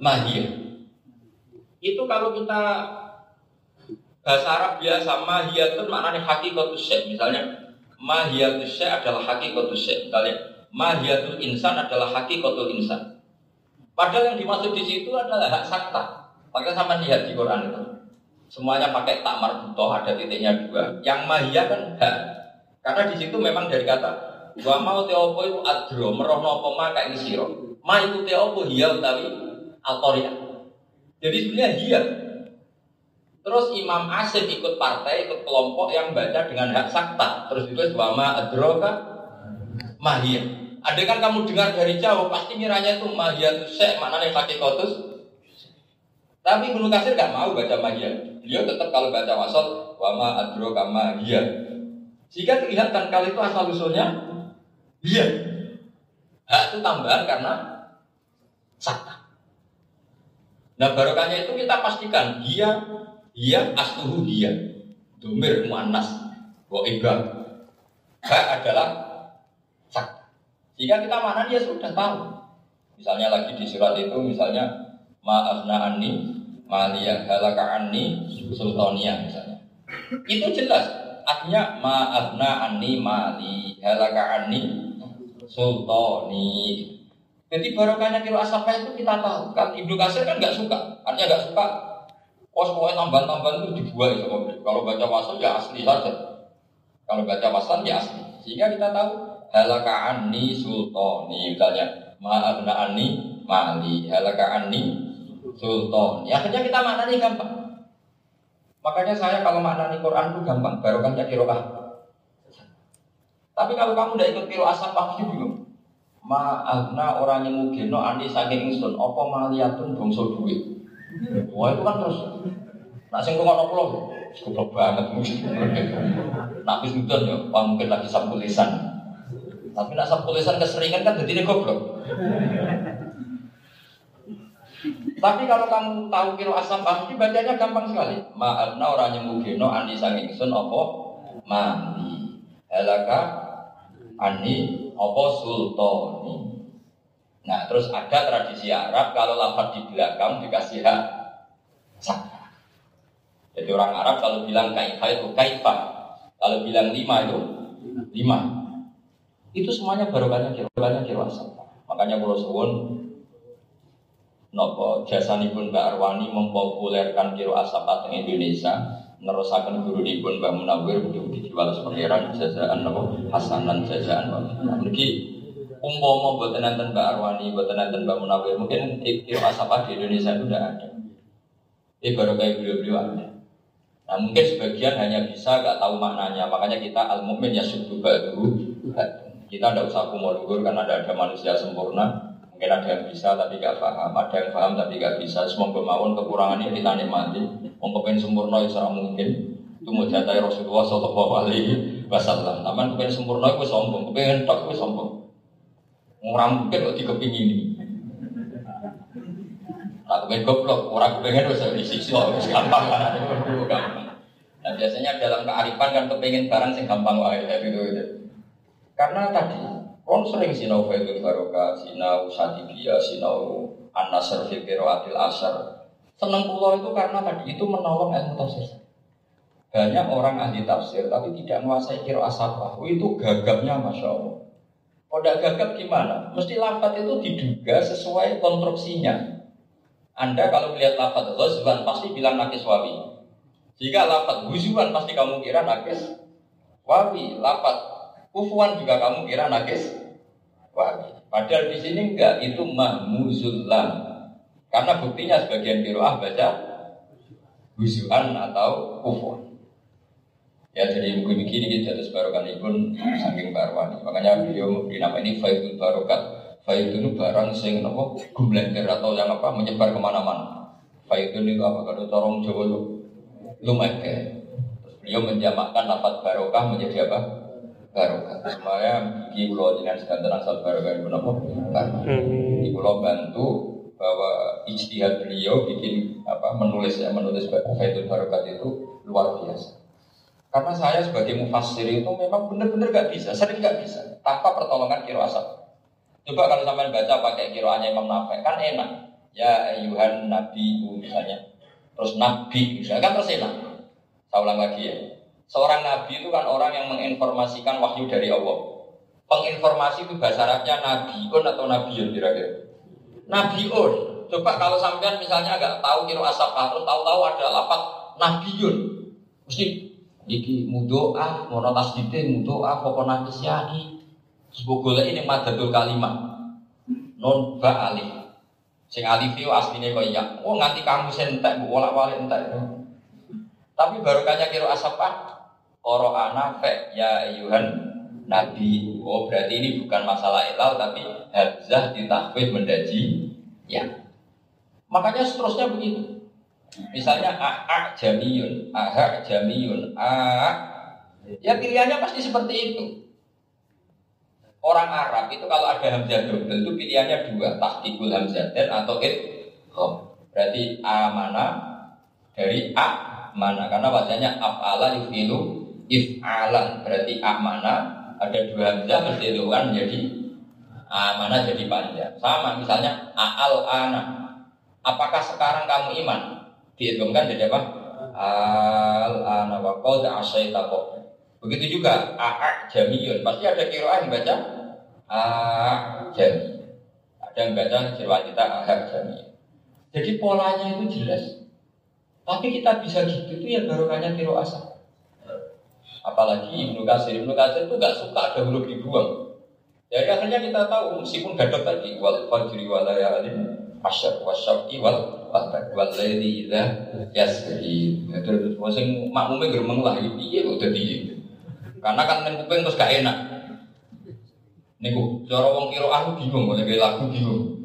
mahiyah. Itu kalau kita bahasa Arab biasa mahiyah itu maknanya hakikatus. Misalnya mahiyatus syekh adalah hakikatus syekh. Misalnya mahiyatul insan adalah hakikatul insan. Padahal yang dimaksud di situ adalah hak sakta. Maka sama lihat di Quran itu. Semuanya pakai tak marbutoh, ada titiknya dua. Yang mahia kan hak. Karena di situ memang dari kata Wa mau teopo itu adro, merohno apa ma kayak siro. Ma itu teopo hiya utawi alkoria. Jadi sebenarnya hiya. Terus Imam Asim ikut partai, ikut kelompok yang baca dengan hak sakta. Terus itu wa ma adro kan mahia. Ada kan kamu dengar dari jauh, pasti miranya itu mahia itu sek, mana nih kotus tapi Ibnu Kasir gak mau baca magia. Beliau tetap kalau baca wasol wama adro kama dia. Jika terlihat kali itu asal usulnya dia. Hak itu tambahan karena sakta. Nah barokahnya itu kita pastikan dia dia asluhu dia. Domir muannas wa ibah. Hak adalah sakta. Jika kita mana dia sudah tahu. Misalnya lagi di surat itu misalnya maafna anni maliyah halaka anni sultania misalnya. Itu jelas artinya maafna anni mali halaka anni sultani. Jadi barokahnya kilo asapa itu kita tahu kan Ibnu Kasir kan nggak suka, artinya nggak suka. Kos pokoknya tambahan-tambahan itu dibuat sama Kalau baca wasal ya asli saja. Kalau baca wasal ya asli. Sehingga kita tahu halaka anni sultani misalnya maafna anni mali halaka anni sultan. Ya akhirnya kita maknani gampang. Makanya saya kalau maknani Quran itu gampang, baru kan jadi roh Tapi kalau kamu tidak ikut kiro asap pasti bingung. Ma'agna orang yang andi saking ingsun, apa maliyatun bongso duit. Wah itu kan terus. Nak sing ngono kula goblok banget. Nak wis mudun ya, mungkin lagi sapu lisan. Tapi nak sapu lisan keseringan kan jadi goblok. Tapi kalau kamu tahu kiro asam pasti bacanya gampang sekali. Ma'adna orang yang mugino ani sanging sun opo mandi. Helaka ani opo sultani. Nah terus ada tradisi Arab kalau lafaz di belakang dikasih hak. Jadi orang Arab kalau bilang kaifa itu kaifa. Kalau bilang lima itu lima. Itu semuanya barokahnya kiro, barokahnya kiro asam. Makanya kalau suwun nopo pun Mbak Arwani mempopulerkan kiro asapat di Indonesia nerusakan guru pun Mbak Munawir untuk dijual pangeran jazaan nopo hasanan mungkin umpama buat nanten Mbak Arwani buat nanten Mbak Munawir mungkin kiro asapat di Indonesia tidak ada. Ini baru kayak beliau-beliau ada. Nah mungkin sebagian hanya bisa gak tahu maknanya, makanya kita al mukmin ya subuh. Kita tidak usah kumur karena ada ada manusia sempurna. Mungkin ada yang bisa tapi gak paham, ada yang paham tapi gak bisa. Semoga mawon kekurangan ini kita nikmati. Mungkin sempurna itu ya mungkin. Itu mau jatai Rasulullah Sallallahu Alaihi Wasallam. Namun kepengen sempurna itu sombong, kepengen tak itu sombong. Orang mungkin kok dikepingin Nah, kepengen goblok, orang kepengen bisa disiksa, harus gampang kan? Nah, biasanya dalam kearifan kan kepengen barang sing gampang wae gitu, gitu. Karena tadi Kon sering sinau Faidul Barokah, sinau Sadibia, sinau An-Nasr fil Qiraatil Asar. Senang pulau itu karena tadi itu menolong ilmu tafsir. Banyak orang ahli tafsir tapi tidak menguasai kiro asapah. Oh, itu gagapnya Masya Allah. Kalau gagap gimana? Mesti lafat itu diduga sesuai konstruksinya. Anda kalau melihat lafat ghazwan pasti bilang nakis wawi. Jika lafat huzuan pasti kamu kira nakis wawi. Lafat Kufuan juga kamu kira nakis wahi. Padahal di sini enggak, itu mahmuzullam. Karena buktinya sebagian kiroah baca husuan atau kufuan. Ya jadi begini kita terus barokan pun saking barwani. Makanya beliau nama ini Faidul Barokat. Faidul barang sing nopo gumblender atau yang apa menyebar ke mana-mana. Faidul itu apa? Kalau corong Jawa lu lumayan. Terus beliau menjamakkan lafaz barokah menjadi apa? Barokah. Semuanya di pulau jenengan sekanten asal barokah itu nopo Di pulau bantu bahwa ijtihad beliau bikin apa menulis ya menulis Faidul Barokat itu luar biasa. Karena saya sebagai mufassir itu memang benar-benar gak bisa, sering gak bisa tanpa pertolongan kiro asal. Coba kalau sampai baca pakai kiroannya Imam Nafi kan enak. Ya ayuhan nabi misalnya. Terus nabi misalnya kan terus enak. Saya ulang lagi ya. Seorang nabi itu kan orang yang menginformasikan wahyu dari Allah. Penginformasi itu bahasa Arabnya nabiun atau nabiun kira-kira. Nabiun. Coba kalau sampean misalnya agak tahu kira asap terus tahu-tahu ada lapat nabiun. Mesti iki mudoa, mono tasdite mudoa, pokok nafis yani. Semoga ini madadul kalimat. Non ba alif. Sing alif itu aslinya kaya ya. Oh nganti kamu sentek, bu wala-wali entek. Tapi barokahnya kira asap Qur'ana fe ya ayuhan nabi. Oh berarti ini bukan masalah ilal tapi hamzah ditahfidz mendaji ya. Makanya seterusnya begitu. Misalnya a a jamiyun, a jamiyun, a ya pilihannya pasti seperti itu. Orang Arab itu kalau ada hamzah double itu pilihannya dua, tahtikul dan atau it Berarti a mana dari a mana karena wajahnya af'ala yufilu if'alan berarti amana ada dua hamzah berdiluan menjadi amana jadi panjang. Sama misalnya al ana. Apakah sekarang kamu iman? Dihitungkan jadi apa? Al ana wa qad asaita begitu juga a jamiyun. Pasti ada kiroah yang baca a jami ada yang baca kiraan kita a jami jadi polanya itu jelas. Tapi kita bisa gitu itu ya barokahnya asal Apalagi Ibnu Kasir, Ibnu Kasir itu gak suka ada huruf dibuang. Jadi akhirnya kita tahu meskipun gadot tadi wal fajri wal layalin asyar wasyaf'i wal watar wal layli idza yasri. Ya, terus sing makmume gremeng lah piye kok dadi. Karena kan ning kuping terus gak enak. Niku cara wong kira aku bingung oleh lagu bingung.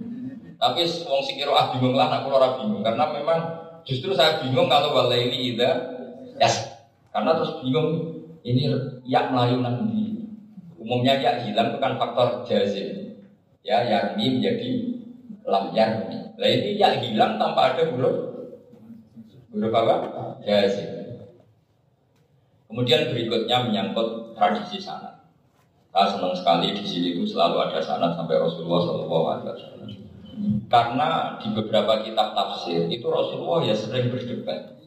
Tapi wong sing kira ah bingung lah aku ora bingung karena memang justru saya bingung kalau wal layli idza yas. Karena terus bingung ini ya melayu nanti umumnya ya hilang itu kan faktor jazim ya yang ini menjadi lam yarmi. Nah ini ya hilang tanpa ada huruf huruf apa? Jazim. Kemudian berikutnya menyangkut tradisi sanat. Saya senang sekali di sini itu selalu ada sanat sampai Rasulullah SAW. Karena di beberapa kitab tafsir itu Rasulullah ya sering berdebat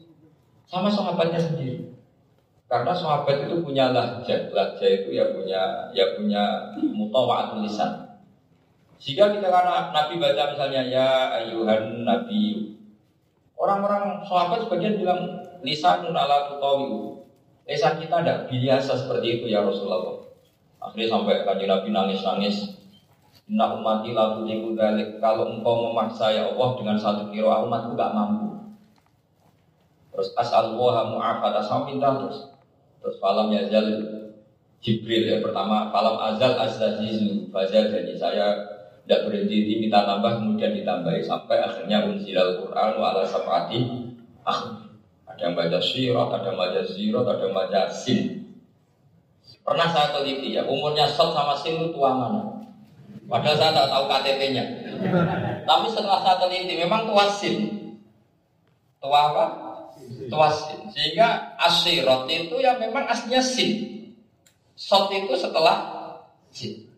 sama sahabatnya sendiri. Karena sahabat itu punya lahjah, lahjah itu ya punya ya punya mutawaatul lisan. Jika kita karena Nabi baca misalnya ya ayuhan Nabi, orang-orang sahabat sebagian bilang lisan ala tutawiu Lisan kita tidak biasa seperti itu ya Rasulullah. Akhirnya sampai kanji Nabi nangis-nangis. Inna umati lalu dalik Kalau engkau memaksa ya Allah dengan satu kilo umatku gak mampu. Terus as'alullah mu'afat asal minta terus. Terus falam yazal Jibril ya pertama falam azal azazizu Fazal jadi saya tidak berhenti di minta tambah kemudian ditambahi sampai akhirnya unzilal Quran wa ala sab'ati akhir ada yang baca syirat, ada yang baca zirat, ada yang baca sin. Pernah saya teliti ya, umurnya sot sama sin itu tua mana? Padahal saya tak tahu KTP-nya. Tapi setelah saya teliti, memang tua sin. Tua apa? Tua sin. Sehingga asyirat itu ya memang aslinya sin. Sot itu setelah sin.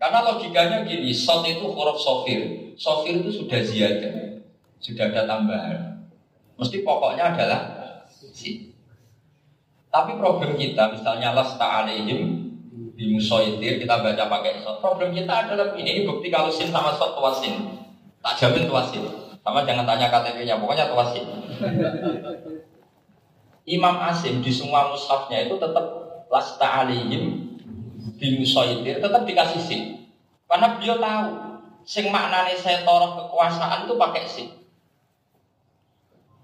Karena logikanya gini, sot itu huruf sofir. Sofir itu sudah ziyadah. Sudah ada tambahan. Mesti pokoknya adalah si. Tapi problem kita, misalnya lasta alaihim bimusoitir, kita baca pakai sot. Problem kita adalah ini, ini bukti kalau sin sama sot tuasin. Tak jamin tuasin. Sama jangan tanya KTP-nya, pokoknya tuasin. Imam Asim di semua mushafnya itu tetap lasta alaihim bimusoitir, tetap dikasih sin. Karena beliau tahu, sing maknane saya toroh kekuasaan itu pakai sin.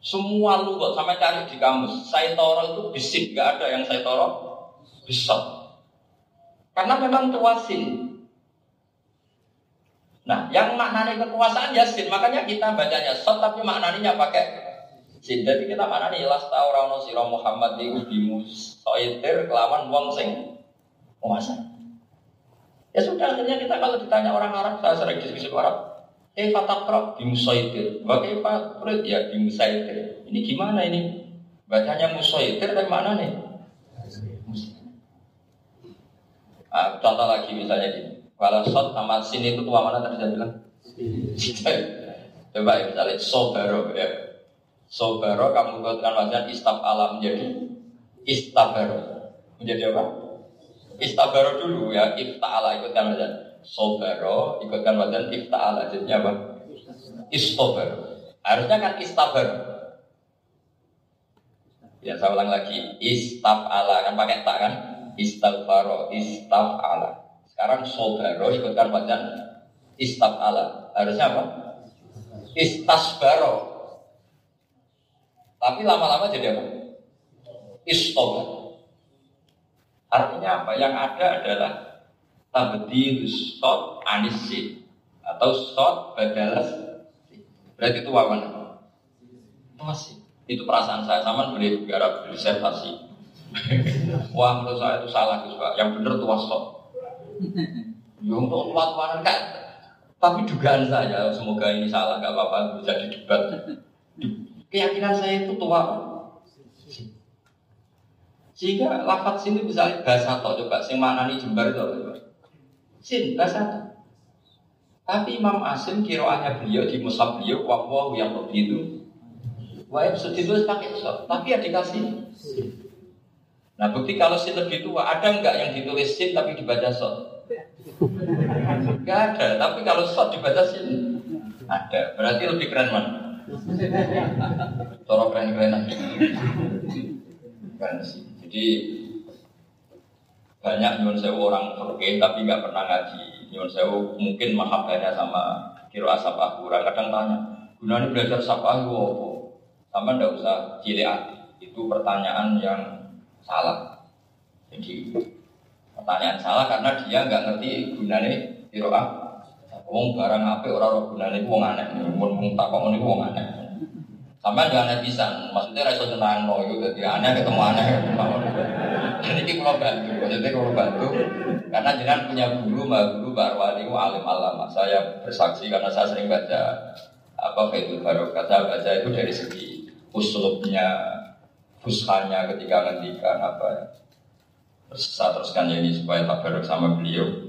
Semua lu kok sampai cari di kamus. Saya toro itu bisik, nggak ada yang saya toro bisa. Karena memang tuasin. Nah, yang maknanya kekuasaan ya sin, makanya kita bacanya sot tapi maknanya pakai sin. Jadi kita maknanya ilas tau rano siro Muhammad itu bimus soitir kelawan wong sing kuasa. Ya sudah akhirnya kita kalau ditanya orang Arab, saya sering diskusi Arab, Eh fatakro bimusaitir. Bagaimana perut ya bimusaitir. Ini gimana ini? Bacanya musaitir dari mana nih? Ah, contoh lagi misalnya gini. Kalau shot sama sin itu tua mana tadi saya bilang? Coba ya misalnya sobaro ya. Sobaro kamu buatkan wajah istab alam menjadi istabaro. Menjadi apa? Istabaro dulu ya, ifta'ala ikutkan wajah sobaro ikutkan wazan ifta'ala jadinya apa? Istobar harusnya kan istabar ya saya ulang lagi ala kan pakai tak kan istaghfaro ala sekarang sobaro ikutkan wazan ala harusnya apa? istasbaro. Tapi lama-lama jadi apa? istobar artinya apa? yang ada adalah tabdil shot anisi atau shot badalas. Berarti itu wawan. Masih. Itu perasaan saya. Sama boleh garap disertasi wah menurut saya itu salah Gus Pak. Yang benar shot ya untuk tua tuanan kan tapi dugaan saya semoga ini salah nggak apa-apa bisa didebat keyakinan saya itu tua sehingga lafaz sini bisa bahasa atau coba sing mana nih jembar itu apa Sin, bahasa Tapi Imam Asim kiroahnya beliau di musab beliau wakwahu yang begitu. Wah, itu pakai sok, tapi ya dikasih. Nah, bukti kalau sin lebih tua, ada enggak yang ditulis sin tapi dibaca sok? Enggak ada, tapi kalau sok dibaca sin ada. Berarti lebih keren man. Toro keren-kerenan. Kan sih. Jadi banyak nyuwun sewu orang fakih tapi nggak pernah ngaji. Nyuwun sewu mungkin mahabbahnya sama kiro asap kurang kadang tanya, gunanya belajar sapa aku apa? Sama ndak usah cilik hati. Itu pertanyaan yang salah. Jadi pertanyaan salah karena dia nggak ngerti gunanya kiro Wong barang apa orang roh gunane wong aneh, wong wong takok ngono wong aneh. Sampai jangan aneh bisa, maksudnya rasa tenang no, itu jadi aneh ketemu aneh. Dan ini kalau bantu, maksudnya kalau bantu karena jenengan punya guru, mbak guru, mbak Arwani, alim alama. Saya bersaksi karena saya sering baca apa Faidul Barokah. Saya baca itu dari segi usulnya, fushanya ketika ngendikan apa ya. Terus teruskan ini supaya tak barok sama beliau.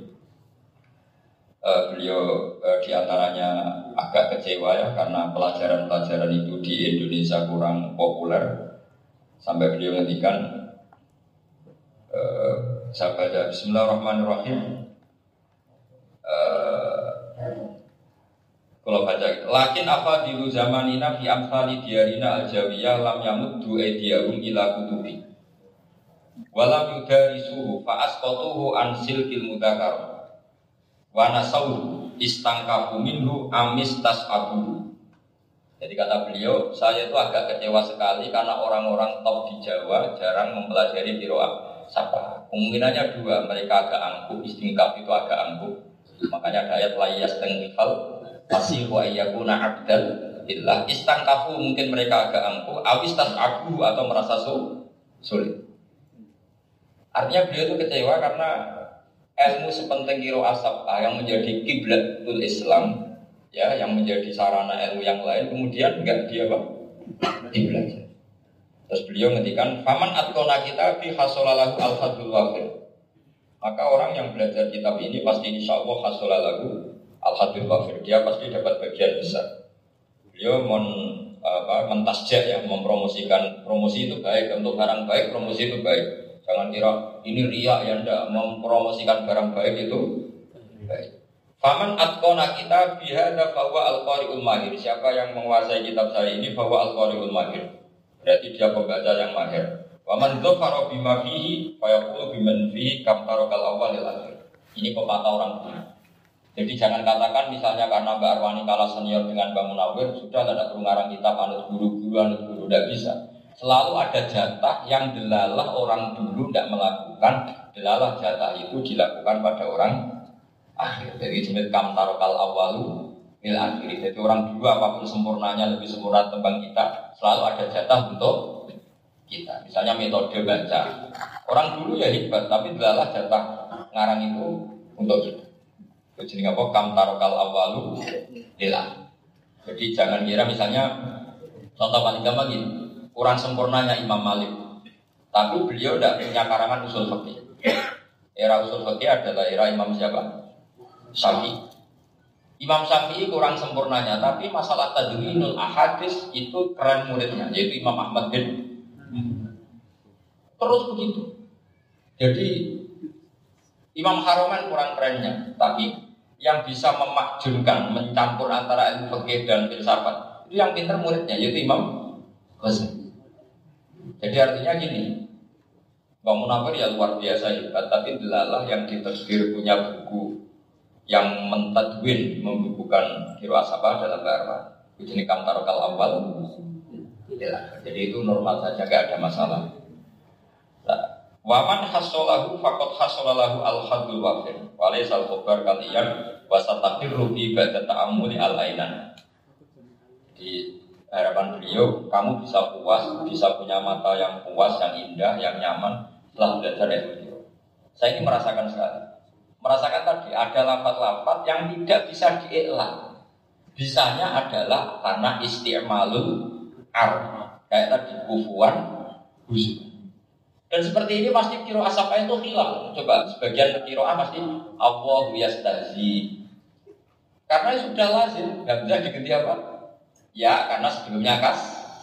Uh, beliau uh, di antaranya agak kecewa ya karena pelajaran-pelajaran itu di Indonesia kurang populer sampai beliau ngendikan uh, saya baca Bismillahirrahmanirrahim uh, kalau baca gitu. Lakin apa di zamanina fi amsali diarina al-jawiyah lam yamuddu aydiyahum ila kutubi. Walam yudharisuhu fa asqatuhu an silkil mudakar. Wa nasau istangkafu minhu amis tas'abuhu. Jadi kata beliau, saya itu agak kecewa sekali karena orang-orang top di Jawa jarang mempelajari kiroah sapa. Kemungkinannya dua, mereka agak angkuh, istingkaf itu agak angkuh. Makanya ada ayat layas tengkifal masih wa iyakuna abdal illah istangkafu mungkin mereka agak angkuh awis aku atau merasa sulit. Artinya beliau itu kecewa karena ilmu sepenting kiro asap yang menjadi kiblatul Islam ya yang menjadi sarana ilmu yang lain kemudian enggak dia apa dibelajar terus beliau ngendikan faman atkona kita bi hasolalahu al fadlul wafir. Maka orang yang belajar kitab ini pasti insya Allah hasolalahu Al-Hadil Wafir dia pasti dapat bagian besar. Beliau mon, apa, mentasjak ya, mempromosikan promosi itu baik untuk barang baik, promosi itu baik. Jangan kira ini ria ya ndak mempromosikan barang baik itu baik. Faman atkona kita bihada bahwa al qariul mahir. Siapa yang menguasai kitab saya ini bahwa al qariul mahir. Berarti dia pembaca yang mahir. Waman dzafara bima fihi fayaqulu biman fihi akhir. Ini pepatah orang tua. Jadi jangan katakan misalnya karena Mbak Arwani kalah senior dengan Mbak Munawir, sudah ada ngarang kita anut guru-guru, anut guru, tidak bisa. Selalu ada jatah yang delalah orang dulu tidak melakukan, delalah jatah itu dilakukan pada orang akhir. Jadi jenis kam tarokal awalu il akhir. Jadi orang dulu apa pun sempurnanya lebih sempurna tembang kita, selalu ada jatah untuk kita. Misalnya metode baca. Orang dulu ya hebat, tapi delalah jatah ngarang itu untuk kita. Jadi apa? Kam tarokal awalu lila. Jadi jangan kira misalnya contoh paling gampang gini, kurang sempurnanya Imam Malik. Tapi beliau tidak punya karangan usul fikih. Era usul fikih adalah era Imam siapa? Syafi'i. Imam Syafi'i kurang sempurnanya, tapi masalah tadwinul ahadis itu keren muridnya, yaitu Imam Ahmad bin. Terus begitu. Jadi Imam Haroman kurang kerennya, tapi yang bisa memakjunkan, mencampur antara ilmu fikih dan filsafat. Itu yang pintar muridnya, yaitu Imam Ghazali. Jadi artinya gini, Bang Munafir ya luar biasa hebat, tapi delalah yang diterbir punya buku yang mentadwin membukukan kiro asabah dalam bahasa ini kantar kal awal. Jadi itu normal saja, gak ada masalah. Waman hasolahu fakot hasolahu al hadul wafir. Walai sal khobar kalian wasatakir rubi badat ta'amuli al ainan. Di harapan beliau, kamu bisa puas, bisa punya mata yang puas, yang indah, yang nyaman setelah belajar ilmu Saya ini merasakan sekali. Merasakan tadi ada lafat-lafat yang tidak bisa diiklan. Bisanya adalah karena istimalul ar. Kayak tadi kufuan. Dan seperti ini pasti kiro asapa itu hilang. Coba sebagian kiro pasti Allah yastazi. Karena sudah lazim, nggak bisa diganti apa? Ya, karena sebelumnya kas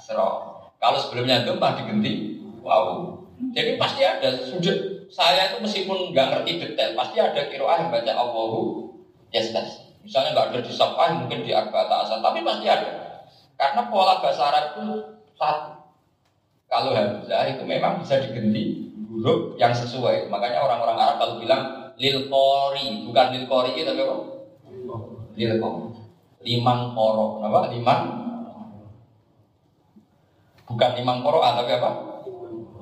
serok. Kalau sebelumnya gempa diganti wow. Jadi pasti ada sujud. Saya itu meskipun nggak ngerti detail, pasti ada kiro yang baca Allahu yastazi. Misalnya nggak ada di Safah, mungkin di Arba'ata Asal, tapi pasti ada. Karena pola bahasa Arab itu satu. Kalau hamzah itu memang bisa diganti huruf yang sesuai. Makanya orang-orang Arab kalau bilang lil kori, bukan lil kori tapi apa? Lil kori. Limang koro, apa? Limang bukan limang koro tapi apa?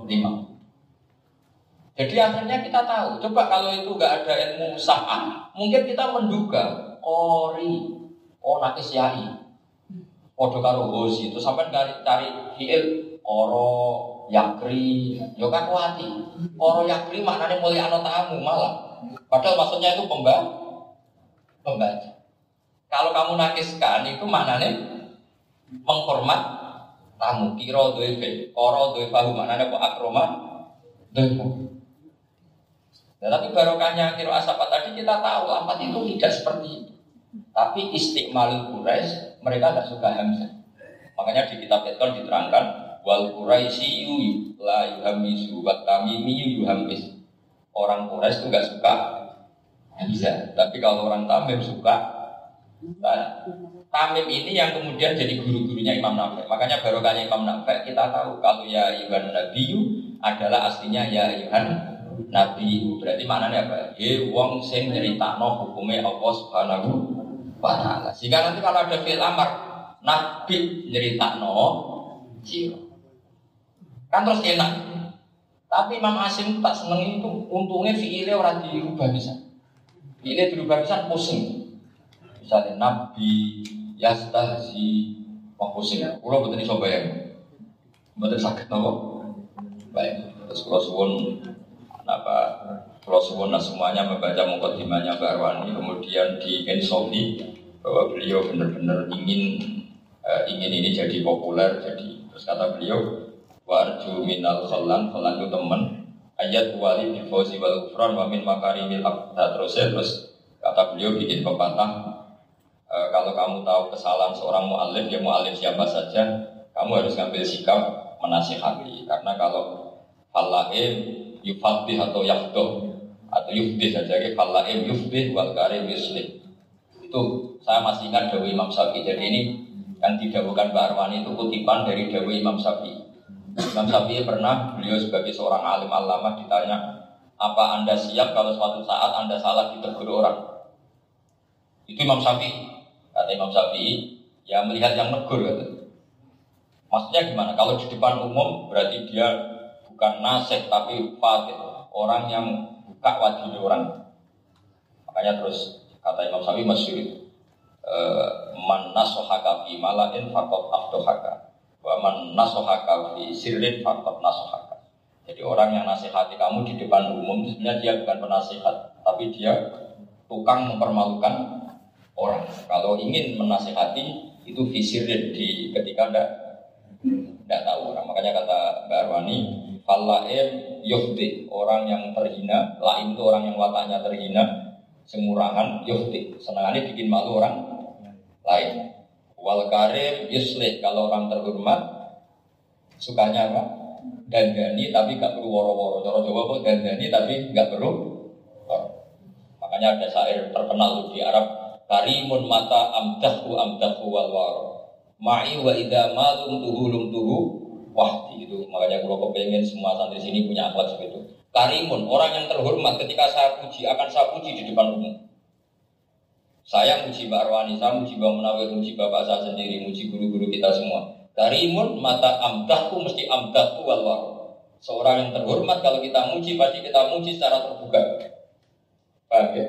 Limang. Jadi akhirnya kita tahu. Coba kalau itu nggak ada ilmu sahah, mungkin kita menduga kori, oh yai, Podo karo itu sampai cari cari fiil oro yakri, yo kan wati. Poro yakri maknanya mulia ano tamu malah. Padahal maksudnya itu pemba, pembaca. Kalau kamu nakiskan itu maknanya menghormat tamu. Kiro dua fe, koro dua fahu maknanya kok akroma Nah, tapi barokahnya kiro asapat tadi kita tahu lampat itu tidak seperti itu. Tapi istiqmalul Quraisy mereka tidak suka hamzah. Makanya di kitab Eton diterangkan wal Quraisy la yuhamisu wa tamimi yuhamis. Orang Quraisy itu nggak suka hamzah. Tapi kalau orang Tamim suka. Nah, Tamim ini yang kemudian jadi guru-gurunya Imam Nafi. Makanya barokahnya Imam Nafi kita tahu kalau ya Yuhan Nabiyu adalah aslinya ya Yuhan Nabi. Berarti maknanya apa? He wong sing nyeritakno hukumnya Allah Subhanahu wa ta'ala. Sehingga nanti kalau ada fil amar, nabi nyerita no jiro. Kan terus enak. Tapi Imam Asim tak seneng itu untungnya fiilnya orang dirubah bisa. Fiilnya dirubah bisa pusing. Misalnya Nabi Yastahzi Wah pusing. Betul coba ya. Betul sakit nopo. Baik. Terus kalau suwun apa suwun semuanya membaca mukadimahnya Mbak Arwani kemudian di Ensofi bahwa beliau benar-benar ingin uh, ingin ini jadi populer jadi terus kata beliau warju minal kholan kholan itu teman ayat wali di fauzi wal ufran wa min makarimil abda terus ya terus kata beliau bikin pepatah e, kalau kamu tahu kesalahan seorang mu'alif ya mu'alif siapa saja kamu harus ngambil sikap menasihati karena kalau falaim yufatih atau yahdoh atau yufdih saja falaim yufdih wal karim yuslim itu saya masih ingat Dewi Imam Syafi'i. Jadi ini yang tidak bukan Mbak Arwani itu kutipan dari Dewi Imam Syafi'i. Imam Syafi'i pernah beliau sebagai seorang alim alama ditanya, apa anda siap kalau suatu saat anda salah ditegur orang? Itu Imam Syafi'i. Kata Imam Syafi'i, ya melihat yang negur gitu. Maksudnya gimana? Kalau di depan umum berarti dia bukan nasib tapi fatih, orang yang buka wajib orang. Makanya terus Kata Imam Syafi'i masyhur itu. Eh, man nasohaka fi fakot afdohaka wa man nasohaka fi sirrin fakot nasohaka jadi orang yang nasihati kamu di depan umum sebenarnya dia bukan penasihat tapi dia tukang mempermalukan orang. Kalau ingin menasihati itu visirin di ketika anda tidak tahu. Orang makanya kata Mbak Arwani falaim yufdi orang yang terhina lain itu orang yang wataknya terhina semurahan yufti senangannya bikin malu orang lain wal karim yuslih. Kalau orang terhormat sukanya apa? Dandani tapi gak perlu woro-woro. Cara Jawa kok dandani tapi gak perlu. Makanya ada syair terkenal di Arab. Karimun mata amdahu amdahu wal waro. Ma'i wa idha malum tuhu lum tuhu. Wah itu makanya kalau kepengen semua santri sini punya akhlak seperti itu. Karimun, orang yang terhormat ketika saya puji, akan saya puji di depan umum. Saya muji Mbak Arwani, saya muji Mbak Munawir, muji Bapak saya sendiri, muji guru-guru kita semua. Karimun, mata amdahku mesti amdahku wal Seorang yang terhormat kalau kita muji, pasti kita muji secara terbuka. Paham ya?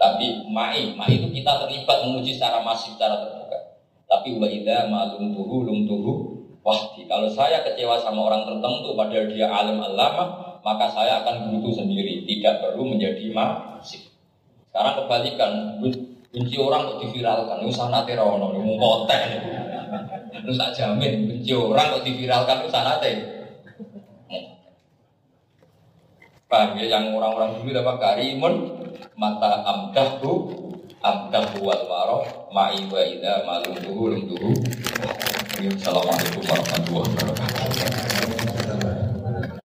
Tapi ma'i, ma'i itu kita terlibat memuji secara masif, secara terbuka. Tapi wa ma'lum tuhu, lum tuhu, wahdi. Kalau saya kecewa sama orang tertentu, padahal dia alim alama, maka saya akan butuh sendiri, tidak perlu menjadi masif. Sekarang kebalikan, benci orang kok diviralkan, itu sanate rono, itu potek. Itu tak jamin, benci orang kok diviralkan itu sanate. Paham ya, yang orang-orang dulu dapat karimun, mata amdahu, amdahu wal waro, ma'i wa ida malum duhu, lum duhu. Assalamualaikum warahmatullahi wabarakatuh.